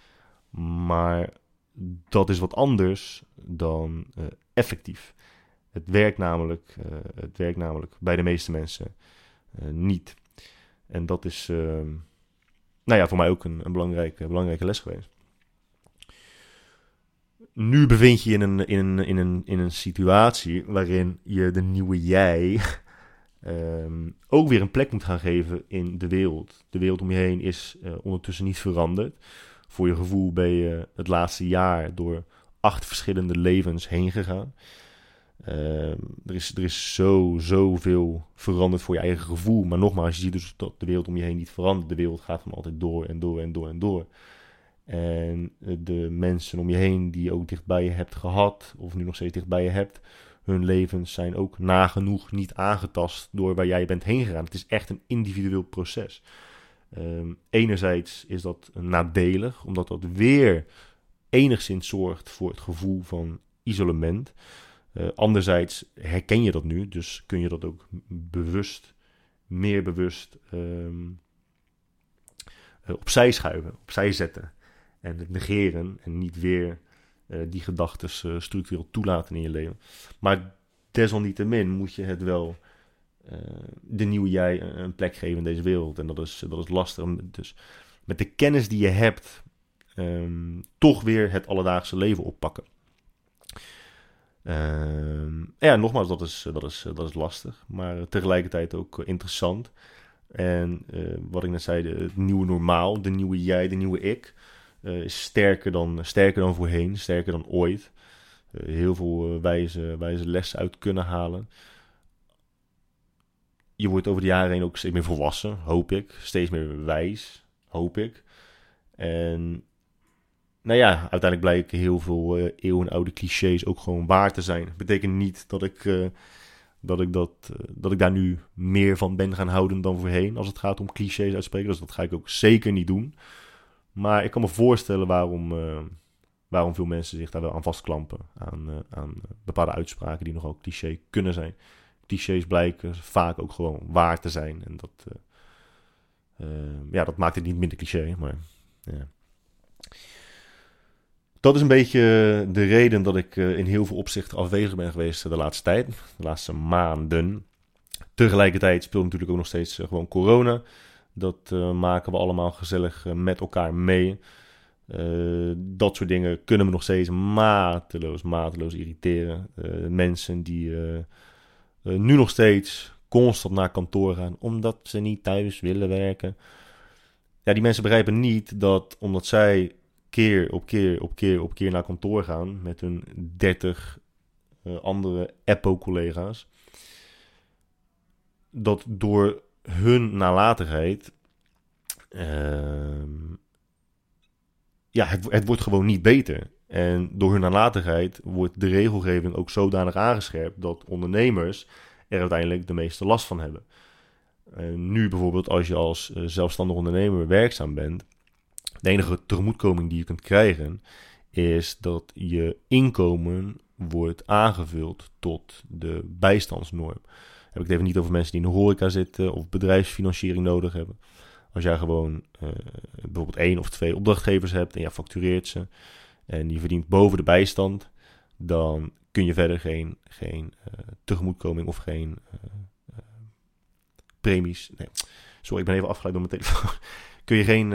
Maar dat is wat anders dan effectief. Het werkt namelijk, het werkt namelijk bij de meeste mensen niet. En dat is, ehm, nou ja, voor mij ook een, een belangrijke, belangrijke les geweest. Nu bevind je je in een, in, een, in, een, in een situatie waarin je de nieuwe jij [laughs] ehm, ook weer een plek moet gaan geven in de wereld. De wereld om je heen is uh, ondertussen niet veranderd. Voor je gevoel ben je het laatste jaar door acht verschillende levens heen gegaan. Ehm, er, is, er is zo, zoveel veranderd voor je eigen gevoel. Maar nogmaals, je ziet dus dat de wereld om je heen niet verandert. De wereld gaat van altijd door en door en door en door. En eh, de mensen om je heen die ook dichtbij je hebt gehad, of nu nog steeds dichtbij je hebt, hun levens zijn ook nagenoeg niet aangetast door waar jij bent heen gegaan. Het is echt een individueel proces. Um, enerzijds is dat nadelig, omdat dat weer enigszins zorgt voor het gevoel van isolement. Uh, anderzijds herken je dat nu, dus kun je dat ook bewust, meer bewust um, uh, opzij schuiven, opzij zetten. En het negeren en niet weer uh, die gedachten structureel toelaten in je leven. Maar desalniettemin moet je het wel de nieuwe jij een plek geven in deze wereld. En dat is, dat is lastig. Dus met de kennis die je hebt, um, toch weer het alledaagse leven oppakken. Uh, ja, nogmaals, dat is, dat, is, dat is lastig, maar tegelijkertijd ook interessant. En uh, wat ik net zei, het nieuwe normaal, de nieuwe jij, de nieuwe ik, uh, is sterker dan, sterker dan voorheen, sterker dan ooit. Heel veel wijze, wijze lessen uit kunnen halen. Je wordt over de jaren heen ook steeds meer volwassen, hoop ik. Steeds meer wijs, hoop ik. En nou ja, uiteindelijk blijken heel veel uh, eeuwenoude clichés ook gewoon waar te zijn. Betekent niet dat ik, uh, dat, ik dat, uh, dat ik daar nu meer van ben gaan houden dan voorheen als het gaat om clichés uitspreken. Dus dat ga ik ook zeker niet doen. Maar ik kan me voorstellen waarom, waarom veel mensen zich daar wel aan vastklampen. Aan, aan bepaalde uitspraken die nogal cliché kunnen zijn. Clichés blijken vaak ook gewoon waar te zijn. En dat, ja, dat maakt het niet minder cliché, maar... dat is een beetje de reden dat ik eh, in heel veel opzichten afwezig ben geweest de laatste tijd, de laatste maanden. Tegelijkertijd speelt natuurlijk ook nog steeds eh, gewoon corona. Dat maken we allemaal gezellig met elkaar mee. dat soort dingen kunnen me nog steeds mateloos, mateloos irriteren. mensen die nu nog steeds constant naar kantoor gaan omdat ze niet thuis willen werken. Ja, die mensen begrijpen niet dat omdat zij keer op keer op keer op keer naar kantoor gaan met hun 30 uh, eh, andere EPO-collega's. Dat door hun nalatigheid. Uh, ja, het, het wordt gewoon niet beter. En door hun nalatigheid wordt de regelgeving ook zodanig aangescherpt dat ondernemers er uiteindelijk de meeste last van hebben. nu bijvoorbeeld als je als uh, zelfstandig ondernemer werkzaam bent, de enige tegemoetkoming die je kunt krijgen is dat je inkomen wordt aangevuld tot de bijstandsnorm. Heb ik het even niet over mensen die in de horeca zitten of bedrijfsfinanciering nodig hebben. Als jij gewoon uh, bijvoorbeeld één of twee opdrachtgevers hebt en je factureert ze en die verdient boven de bijstand, dan kun je verder geen, geen uh, tegemoetkoming of geen uh, premies. Nee, sorry, ik ben even afgeleid door mijn telefoon. [laughs] kun je geen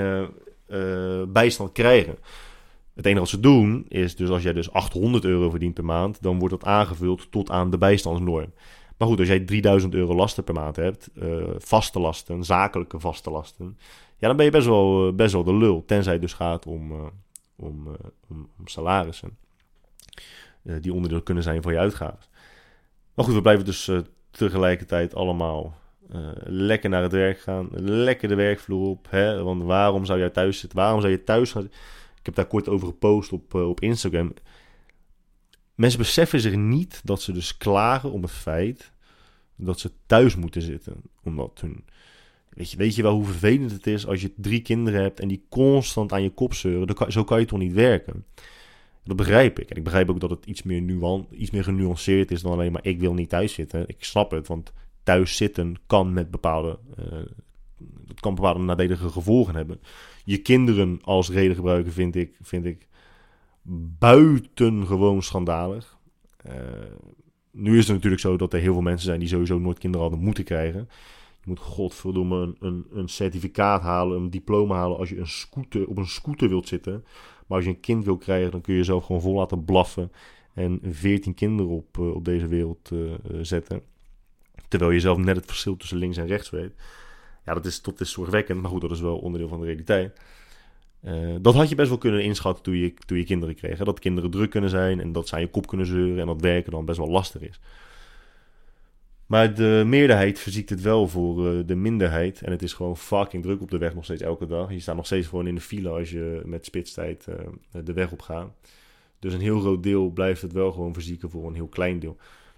uh, bijstand krijgen. Het enige wat ze doen is dus als jij dus 800 euro verdient per maand, dan wordt dat aangevuld tot aan de bijstandsnorm. Maar goed, als jij 3000 euro lasten per maand hebt, uh, vaste lasten, zakelijke vaste lasten, ja, dan ben je best wel, uh, best wel de lul. Tenzij het dus gaat om, om, om, om, salarissen, die onderdeel kunnen zijn van je uitgaven. Maar goed, we blijven dus tegelijkertijd allemaal uh, lekker naar het werk gaan. Lekker de werkvloer op. Hè? Want waarom zou jij thuis zitten? Waarom zou je thuis gaan? Ik heb daar kort over gepost op, uh, op Instagram. Mensen beseffen zich niet dat ze dus klagen om het feit dat ze thuis moeten zitten. Omdat hun Weet je, weet je wel hoe vervelend het is als je drie kinderen hebt en die constant aan je kop zeuren? Kan, zo kan je toch niet werken? Dat begrijp ik. En ik begrijp ook dat het iets meer, nuan, iets meer genuanceerd is dan alleen maar ik wil niet thuis zitten. Ik snap het, want thuis zitten kan met bepaalde, dat kan bepaalde nadelige gevolgen hebben. Je kinderen als reden gebruiken vind ik, vind ik buitengewoon schandalig. Uh, nu is het natuurlijk zo dat er heel veel mensen zijn die sowieso nooit kinderen hadden moeten krijgen. Je moet godverdomme een, een, een certificaat halen, een diploma halen als je een scooter, op een scooter wilt zitten. Maar als je een kind wil krijgen, dan kun je jezelf gewoon vol laten blaffen en 14 kinderen op, uh, op deze wereld zetten. Terwijl je zelf net het verschil tussen links en rechts weet. Ja, dat is, dat is zorgwekkend, maar goed, dat is wel onderdeel van de realiteit. Uh, dat had je best wel kunnen inschatten toen je, toen je kinderen kreeg. Dat kinderen druk kunnen zijn en dat ze aan je kop kunnen zeuren en dat werken dan best wel lastig is. Maar de meerderheid verziekt het wel voor uh, de minderheid. En het is gewoon fucking druk op de weg nog steeds elke dag. Je staat nog steeds gewoon in de file als je met spitstijd uh, de weg op gaat. Dus een heel groot deel blijft het wel gewoon verzieken voor een heel klein deel.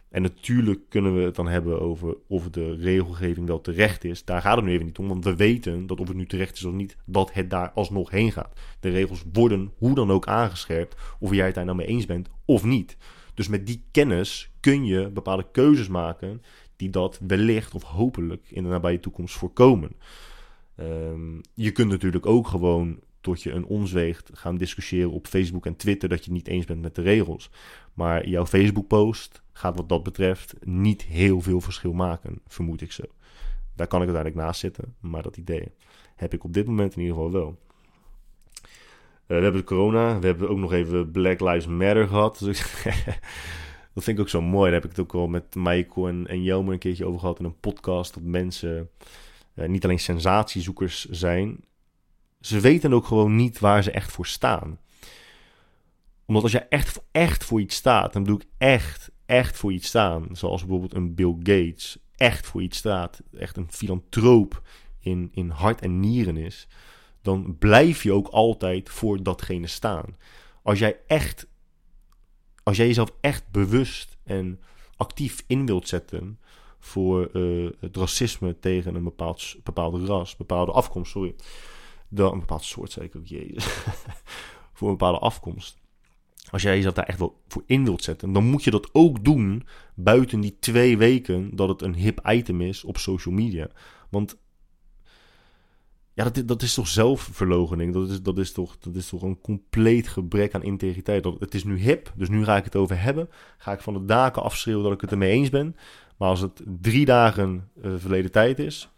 En natuurlijk kunnen we het dan hebben over of de regelgeving wel terecht is. Daar gaat het nu even niet om, want we weten dat of het nu terecht is of niet, dat het daar alsnog heen gaat. De regels worden hoe dan ook aangescherpt, of jij het daar nou mee eens bent of niet. Dus met die kennis kun je bepaalde keuzes maken die dat wellicht of hopelijk in de nabije toekomst voorkomen. Um, je kunt natuurlijk ook gewoon tot je een onzweegt gaan discussiëren op Facebook en Twitter dat je het niet eens bent met de regels. Maar jouw Facebook-post gaat wat dat betreft niet heel veel verschil maken, vermoed ik zo. Daar kan ik uiteindelijk naast zitten, maar dat idee heb ik op dit moment in ieder geval wel. Uh, we hebben corona, we hebben ook nog even Black Lives Matter gehad. [laughs] Dat vind ik ook zo mooi. Daar heb ik het ook al met Michael en, en Jelmer een keertje over gehad in een podcast. Dat mensen uh, niet alleen sensatiezoekers zijn, ze weten ook gewoon niet waar ze echt voor staan. Omdat als je echt, echt voor iets staat, dan bedoel ik echt, echt voor iets staan. Zoals bijvoorbeeld een Bill Gates echt voor iets staat. Echt een filantroop in, in hart en nieren is. Dan blijf je ook altijd voor datgene staan. Als jij echt, als jij jezelf echt bewust en actief in wilt zetten voor uh, het racisme tegen een bepaald, bepaalde ras, bepaalde afkomst, sorry dan een bepaald soort, ik ook, jezus, [laughs] voor een bepaalde afkomst. Als jij jezelf daar echt wel voor in wilt zetten, dan moet je dat ook doen buiten die twee weken dat het een hip item is op social media. Want ja, dat, dat is toch zelfverlogening? Dat is, dat, is toch, dat is een compleet gebrek aan integriteit. Dat, het is nu hip, dus nu ga ik het over hebben. Ga ik van de daken afschreeuwen dat ik het ermee eens ben. Maar als het drie dagen uh, verleden tijd is,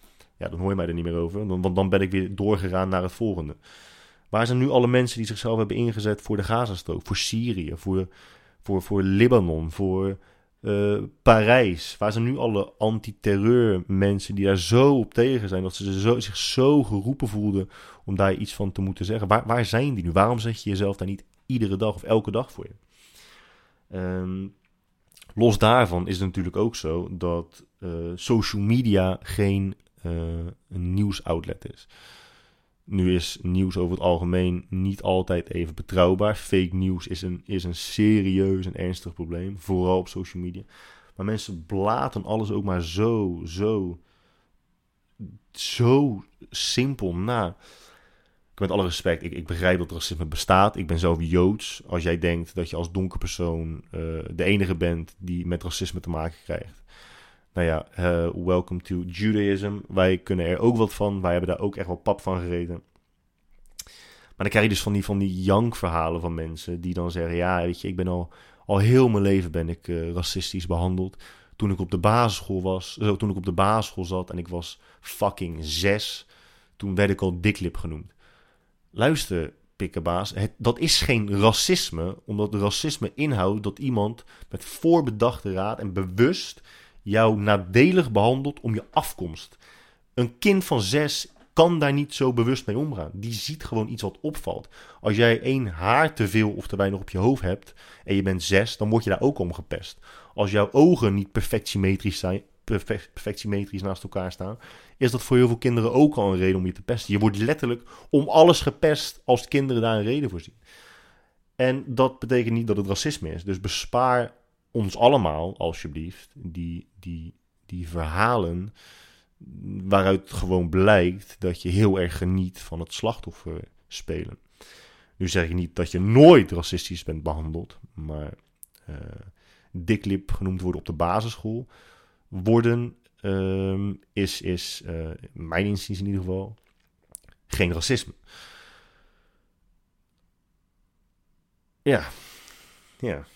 ja, dan hoor je mij er niet meer over. Want dan ben ik weer doorgegaan naar het volgende. Waar zijn nu alle mensen die zichzelf hebben ingezet voor de Gazastrook, voor Syrië, voor, voor, voor Libanon, voor uh, Parijs? Waar zijn nu alle anti-terreur mensen die daar zo op tegen zijn, dat ze zo, zich zo geroepen voelden om daar iets van te moeten zeggen? Waar, waar zijn die nu? Waarom zet je jezelf daar niet iedere dag of elke dag voor je? Um, los daarvan is het natuurlijk ook zo dat uh, social media geen een nieuwsoutlet is. Nu is nieuws over het algemeen niet altijd even betrouwbaar. Fake nieuws is een, is een serieus en ernstig probleem, vooral op social media. Maar mensen blaten alles ook maar zo, zo, zo simpel na. Met alle respect, ik, ik begrijp dat racisme bestaat. Ik ben zelf joods. Als jij denkt dat je als donker persoon uh, de enige bent die met racisme te maken krijgt, nou ja, uh, welcome to Judaism. Wij kunnen er ook wat van. Wij hebben daar ook echt wel pap van gereden. Maar dan krijg je dus van die, van die jankverhalen van mensen die dan zeggen... Ja, weet je, ik ben al, al heel mijn leven ben ik uh, racistisch behandeld. Toen ik op de basisschool was, uh, toen ik op de basisschool zat en ik was fucking zes... Toen werd ik al diklip genoemd. Luister, pikkenbaas, dat is geen racisme, omdat racisme inhoudt dat iemand met voorbedachte raad en bewust jou nadelig behandelt om je afkomst. Een kind van zes kan daar niet zo bewust mee omgaan. Die ziet gewoon iets wat opvalt. Als jij één haar te veel of te weinig op je hoofd hebt en je bent zes, dan word je daar ook om gepest. Als jouw ogen niet perfect symmetrisch zijn, perfect symmetrisch naast elkaar staan, is dat voor heel veel kinderen ook al een reden om je te pesten. Je wordt letterlijk om alles gepest als kinderen daar een reden voor zien. En dat betekent niet dat het racisme is. Dus bespaar ons allemaal, alsjeblieft, die, die, die verhalen waaruit gewoon blijkt dat je heel erg geniet van het slachtoffer spelen. Nu zeg ik niet dat je nooit racistisch bent behandeld, maar uh, diklip genoemd worden op de basisschool worden um, is, is uh, mijn inziens in ieder geval, geen racisme. Ja, ja.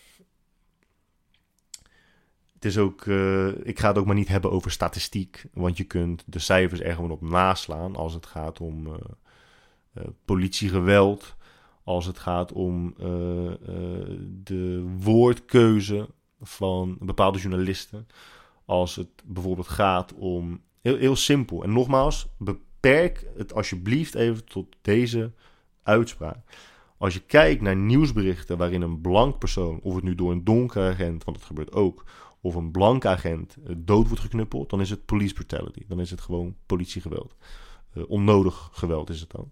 Is ook, uh, ik ga het ook maar niet hebben over statistiek, want je kunt de cijfers er gewoon op naslaan als het gaat om uh, uh, politiegeweld, als het gaat om de woordkeuze van bepaalde journalisten, als het bijvoorbeeld gaat om heel, heel simpel. En nogmaals, beperk het alsjeblieft even tot deze uitspraak. Als je kijkt naar nieuwsberichten waarin een blank persoon, of het nu door een donkere agent, want dat gebeurt ook, of een blanke agent eh, dood wordt geknuppeld, dan is het police brutality. Dan is het gewoon politiegeweld. Uh, onnodig geweld is het dan.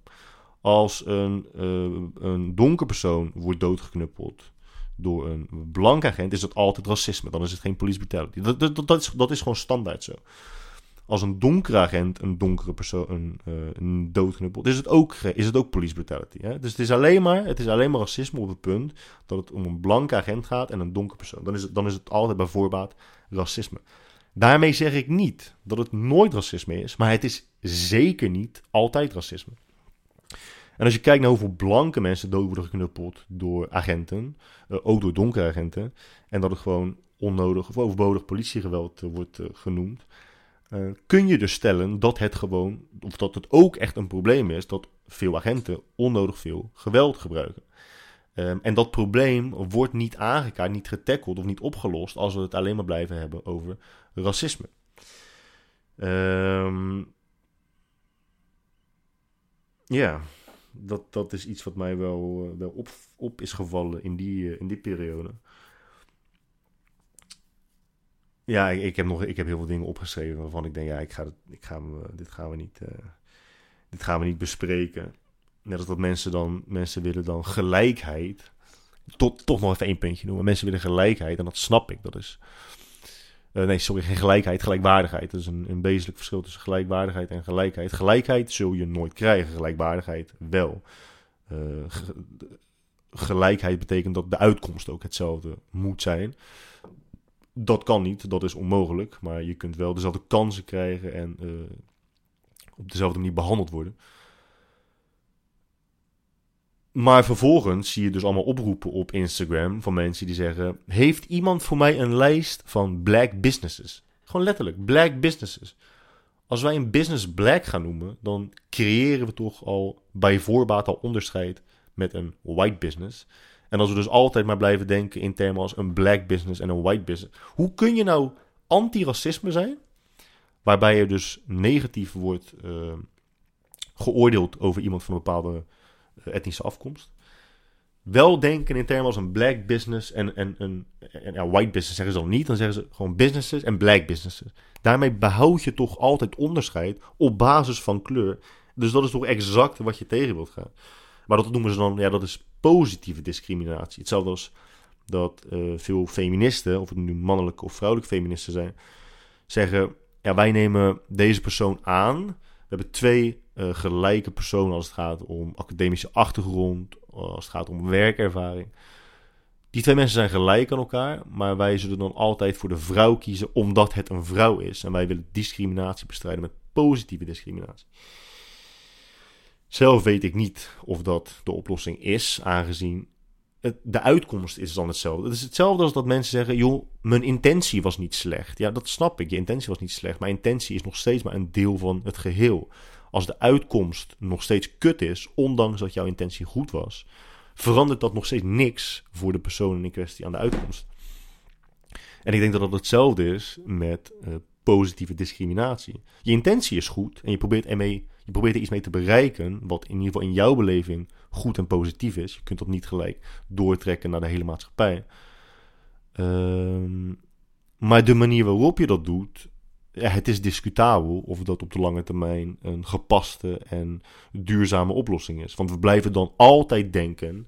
Als een, uh, een donker persoon wordt doodgeknuppeld door een blanke agent, is het altijd racisme. Dan is het geen police brutality. Dat, dat, dat, is, dat is gewoon standaard zo als een donkere agent een donkere persoon een, uh, een doodknuppelt, is het ook, is het ook police brutality. Hè? Dus het is, alleen maar, het is alleen maar racisme op het punt dat het om een blanke agent gaat en een donkere persoon. Dan is het, dan is het altijd bij voorbaat racisme. Daarmee zeg ik niet dat het nooit racisme is, maar het is zeker niet altijd racisme. En als je kijkt naar hoeveel blanke mensen dood worden geknuppeld door agenten, uh, ook door donkere agenten, en dat het gewoon onnodig of overbodig politiegeweld uh, wordt genoemd, uh, kun je dus stellen dat het gewoon, of dat het ook echt een probleem is dat veel agenten onnodig veel geweld gebruiken. Um, en dat probleem wordt niet aangekaart, niet getackeld of niet opgelost als we het alleen maar blijven hebben over racisme. Um, ja, dat, dat is iets wat mij wel, uh, wel op, op is gevallen in die, uh, in die periode. Ja, ik, heb nog, ik heb heel veel dingen opgeschreven waarvan ik denk, ja, ik ga, ik ga, dit, gaan we niet, uh, dit gaan we niet bespreken. Net als dat mensen dan, mensen willen dan gelijkheid. Tot, toch nog even één puntje noemen. Mensen willen gelijkheid en dat snap ik. Dat is, uh, nee, sorry, geen gelijkheid, gelijkwaardigheid. Dat is een, een wezenlijk verschil tussen gelijkwaardigheid en gelijkheid. Gelijkheid zul je nooit krijgen, gelijkwaardigheid wel. Gelijkheid betekent dat de uitkomst ook hetzelfde moet zijn. Dat kan niet, dat is onmogelijk. Maar je kunt wel dezelfde kansen krijgen en uh, op dezelfde manier behandeld worden. Maar vervolgens zie je dus allemaal oproepen op Instagram van mensen die zeggen: Heeft iemand voor mij een lijst van black businesses? Gewoon letterlijk, black businesses. Als wij een business black gaan noemen, dan creëren we toch al bij voorbaat al onderscheid met een white business. En als we dus altijd maar blijven denken in termen als een black business en een white business. Hoe kun je nou anti-racisme zijn? Waarbij je dus negatief wordt uh, geoordeeld over iemand van een bepaalde uh, etnische afkomst. Wel denken in termen als een black business en, en, en, en white business zeggen ze dan niet. Dan zeggen ze gewoon businesses en black businesses. Daarmee behoud je toch altijd onderscheid op basis van kleur. Dus dat is toch exact wat je tegen wilt gaan. Maar dat noemen ze dan, ja, dat is positieve discriminatie. Hetzelfde als dat uh, veel feministen, of het nu mannelijke of vrouwelijke feministen zijn, zeggen: ja, wij nemen deze persoon aan. We hebben twee uh, gelijke personen als het gaat om academische achtergrond, als het gaat om werkervaring. Die twee mensen zijn gelijk aan elkaar, maar wij zullen dan altijd voor de vrouw kiezen omdat het een vrouw is. En wij willen discriminatie bestrijden met positieve discriminatie. Zelf weet ik niet of dat de oplossing is, aangezien de uitkomst is dan hetzelfde. Het is hetzelfde als dat mensen zeggen: joh, mijn intentie was niet slecht. Ja, dat snap ik. Je intentie was niet slecht, maar intentie is nog steeds maar een deel van het geheel. Als de uitkomst nog steeds kut is, ondanks dat jouw intentie goed was, verandert dat nog steeds niks voor de persoon in kwestie aan de uitkomst. En ik denk dat dat hetzelfde is met uh, positieve discriminatie. Je intentie is goed en je probeert ermee je probeert er iets mee te bereiken wat in ieder geval in jouw beleving goed en positief is. Je kunt dat niet gelijk doortrekken naar de hele maatschappij. Um, maar de manier waarop je dat doet, het is discutabel of dat op de lange termijn een gepaste en duurzame oplossing is. Want we blijven dan altijd denken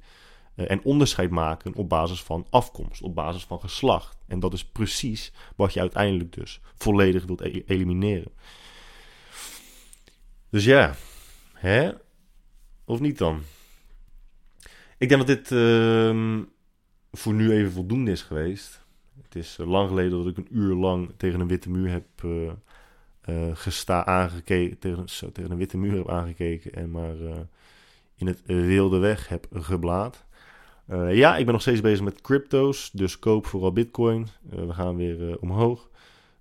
en onderscheid maken op basis van afkomst, op basis van geslacht. En dat is precies wat je uiteindelijk dus volledig wilt e elimineren. Dus ja, hè? Of niet dan? Ik denk dat dit ehm, voor nu even voldoende is geweest. Het is eh, lang geleden dat ik een uur lang tegen een witte muur heb uh, gesta aangekeken. Tegen, zo, tegen een witte muur heb aangekeken en maar in het wilde weg heb geblaad. Ja, ik ben nog steeds bezig met crypto's, dus koop vooral bitcoin. we gaan weer omhoog.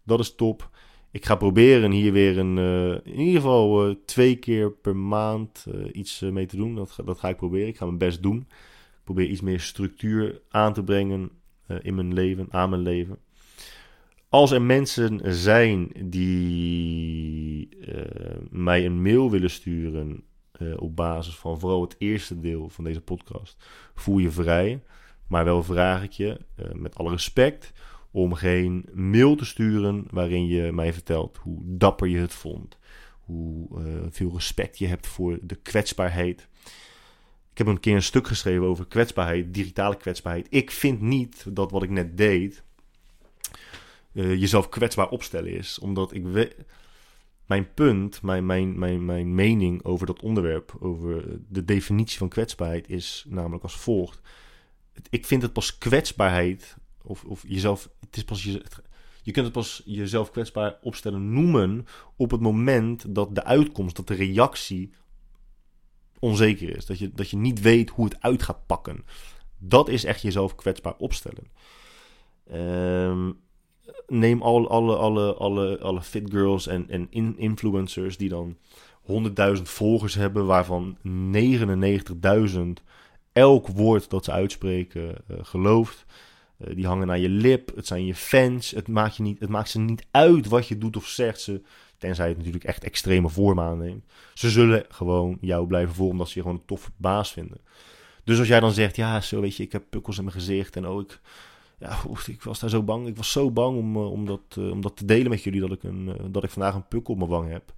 Dat is top. Ik ga proberen hier weer een, in ieder geval twee keer per maand iets mee te doen. Dat, dat ga ik proberen. Ik ga mijn best doen. Ik probeer iets meer structuur aan te brengen eh, in mijn leven, aan mijn leven. Als er mensen zijn die eh, mij een mail willen sturen uh, op basis van vooral het eerste deel van deze podcast, voel je vrij. Maar wel vraag ik je, met alle respect, om geen mail te sturen waarin je mij vertelt hoe dapper je het vond. Hoe veel respect je hebt voor de kwetsbaarheid. Ik heb een keer een stuk geschreven over kwetsbaarheid, digitale kwetsbaarheid. Ik vind niet dat wat ik net deed jezelf kwetsbaar opstellen is. Omdat ik. Mijn punt, mijn, mijn, mijn, mijn mening over dat onderwerp, over de definitie van kwetsbaarheid, is namelijk als volgt. Ik vind het pas kwetsbaarheid, of, of jezelf. Het is pas je, je kunt het pas jezelf kwetsbaar opstellen noemen op het moment dat de uitkomst, dat de reactie onzeker is. Dat je, dat je niet weet hoe het uit gaat pakken. Dat is echt jezelf kwetsbaar opstellen. Ehm, neem alle, alle, alle, alle, alle fit girls en, en influencers die dan 100.000 volgers hebben, waarvan 99.000 elk woord dat ze uitspreken uh, gelooft. Uh, die hangen naar je lip, het zijn je fans. Het maakt, je niet, het maakt ze niet uit wat je doet of zegt. Ze, Tenzij het natuurlijk echt extreme vorm aanneemt. Ze zullen gewoon jou blijven volgen omdat ze je gewoon een toffe baas vinden. Dus als jij dan zegt, ja, zo weet je, ik heb pukkels in mijn gezicht en ook, ja, ik was daar zo bang. Ik was zo bang om, eh, om, dat, eh, om dat te delen met jullie dat ik, een, eh, dat ik vandaag een pukkel op mijn wang heb.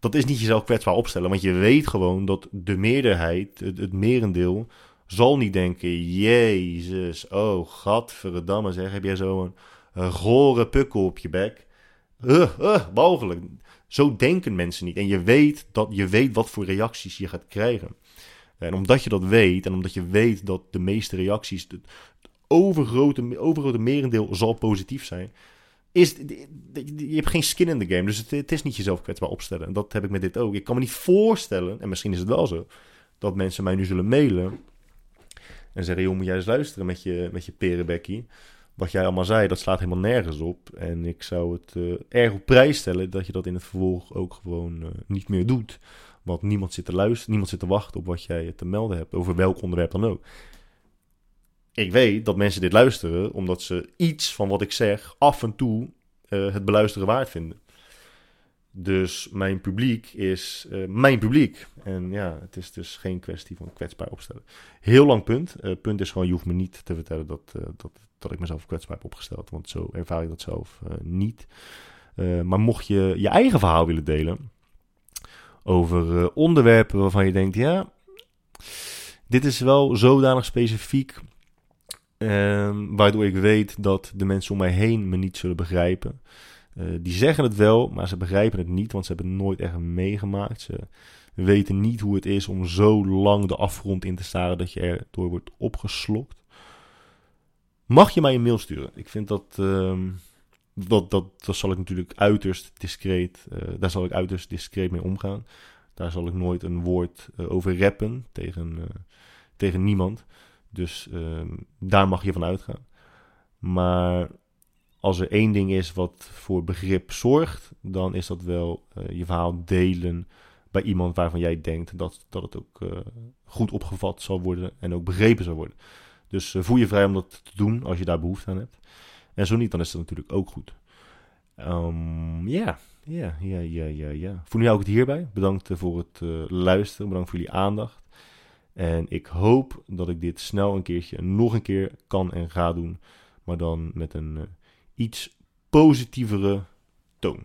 Dat is niet jezelf kwetsbaar opstellen, want je weet gewoon dat de meerderheid, het, het merendeel, zal niet denken, jezus, oh, gadverdamme zeg, heb jij zo'n gore pukkel op je bek uh, mogelijk. Zo denken mensen niet. En je weet, dat, je weet wat voor reacties je gaat krijgen. En omdat je dat weet, en omdat je weet dat de meeste reacties, overgrote, overgrote merendeel zal positief zijn, is, je hebt geen skin in the game. Dus het, is niet jezelf kwetsbaar opstellen. En dat heb ik met dit ook. Ik kan me niet voorstellen, en misschien is het wel zo, dat mensen mij nu zullen mailen en zeggen, joh, moet jij eens luisteren met je, met je perenbekkie wat jij allemaal zei, dat slaat helemaal nergens op. En ik zou het uh, erg op prijs stellen dat je dat in het vervolg ook gewoon uh, niet meer doet. Want niemand zit te luisteren, niemand zit te wachten op wat jij te melden hebt, over welk onderwerp dan ook. Ik weet dat mensen dit luisteren omdat ze iets van wat ik zeg af en toe uh, het beluisteren waard vinden. Dus mijn publiek is uh, mijn publiek. En ja, het is dus geen kwestie van kwetsbaar opstellen. Heel lang punt. Uh, punt is gewoon, je hoeft me niet te vertellen dat, dat, dat ik mezelf kwetsbaar heb opgesteld. Want zo ervaar ik dat zelf niet. maar mocht je je eigen verhaal willen delen over onderwerpen waarvan je denkt, ja, dit is wel zodanig specifiek. Ehm, waardoor ik weet dat de mensen om mij heen me niet zullen begrijpen. Uh, die zeggen het wel, maar ze begrijpen het niet, want ze hebben het nooit echt meegemaakt. Ze weten niet hoe het is om zo lang de afgrond in te staren dat je er door wordt opgeslokt. Mag je mij een mail sturen? Ik vind dat. Uh, dat, dat, dat zal ik natuurlijk uiterst discreet. Uh, daar zal ik uiterst discreet mee omgaan. Daar zal ik nooit een woord uh, over rappen tegen, tegen niemand. Dus ehm, daar mag je van uitgaan. Maar als er één ding is wat voor begrip zorgt, dan is dat wel uh, je verhaal delen bij iemand waarvan jij denkt dat, dat het ook uh, goed opgevat zal worden en ook begrepen zal worden. Dus uh, voel je vrij om dat te doen als je daar behoefte aan hebt. En zo niet, dan is dat natuurlijk ook goed. Ja, ja, ja, ja, ja. Voor nu ik het hierbij. Bedankt voor het luisteren. Bedankt voor jullie aandacht. En ik hoop dat ik dit snel een keertje nog een keer kan en ga doen. Maar dan met een iets positievere toon.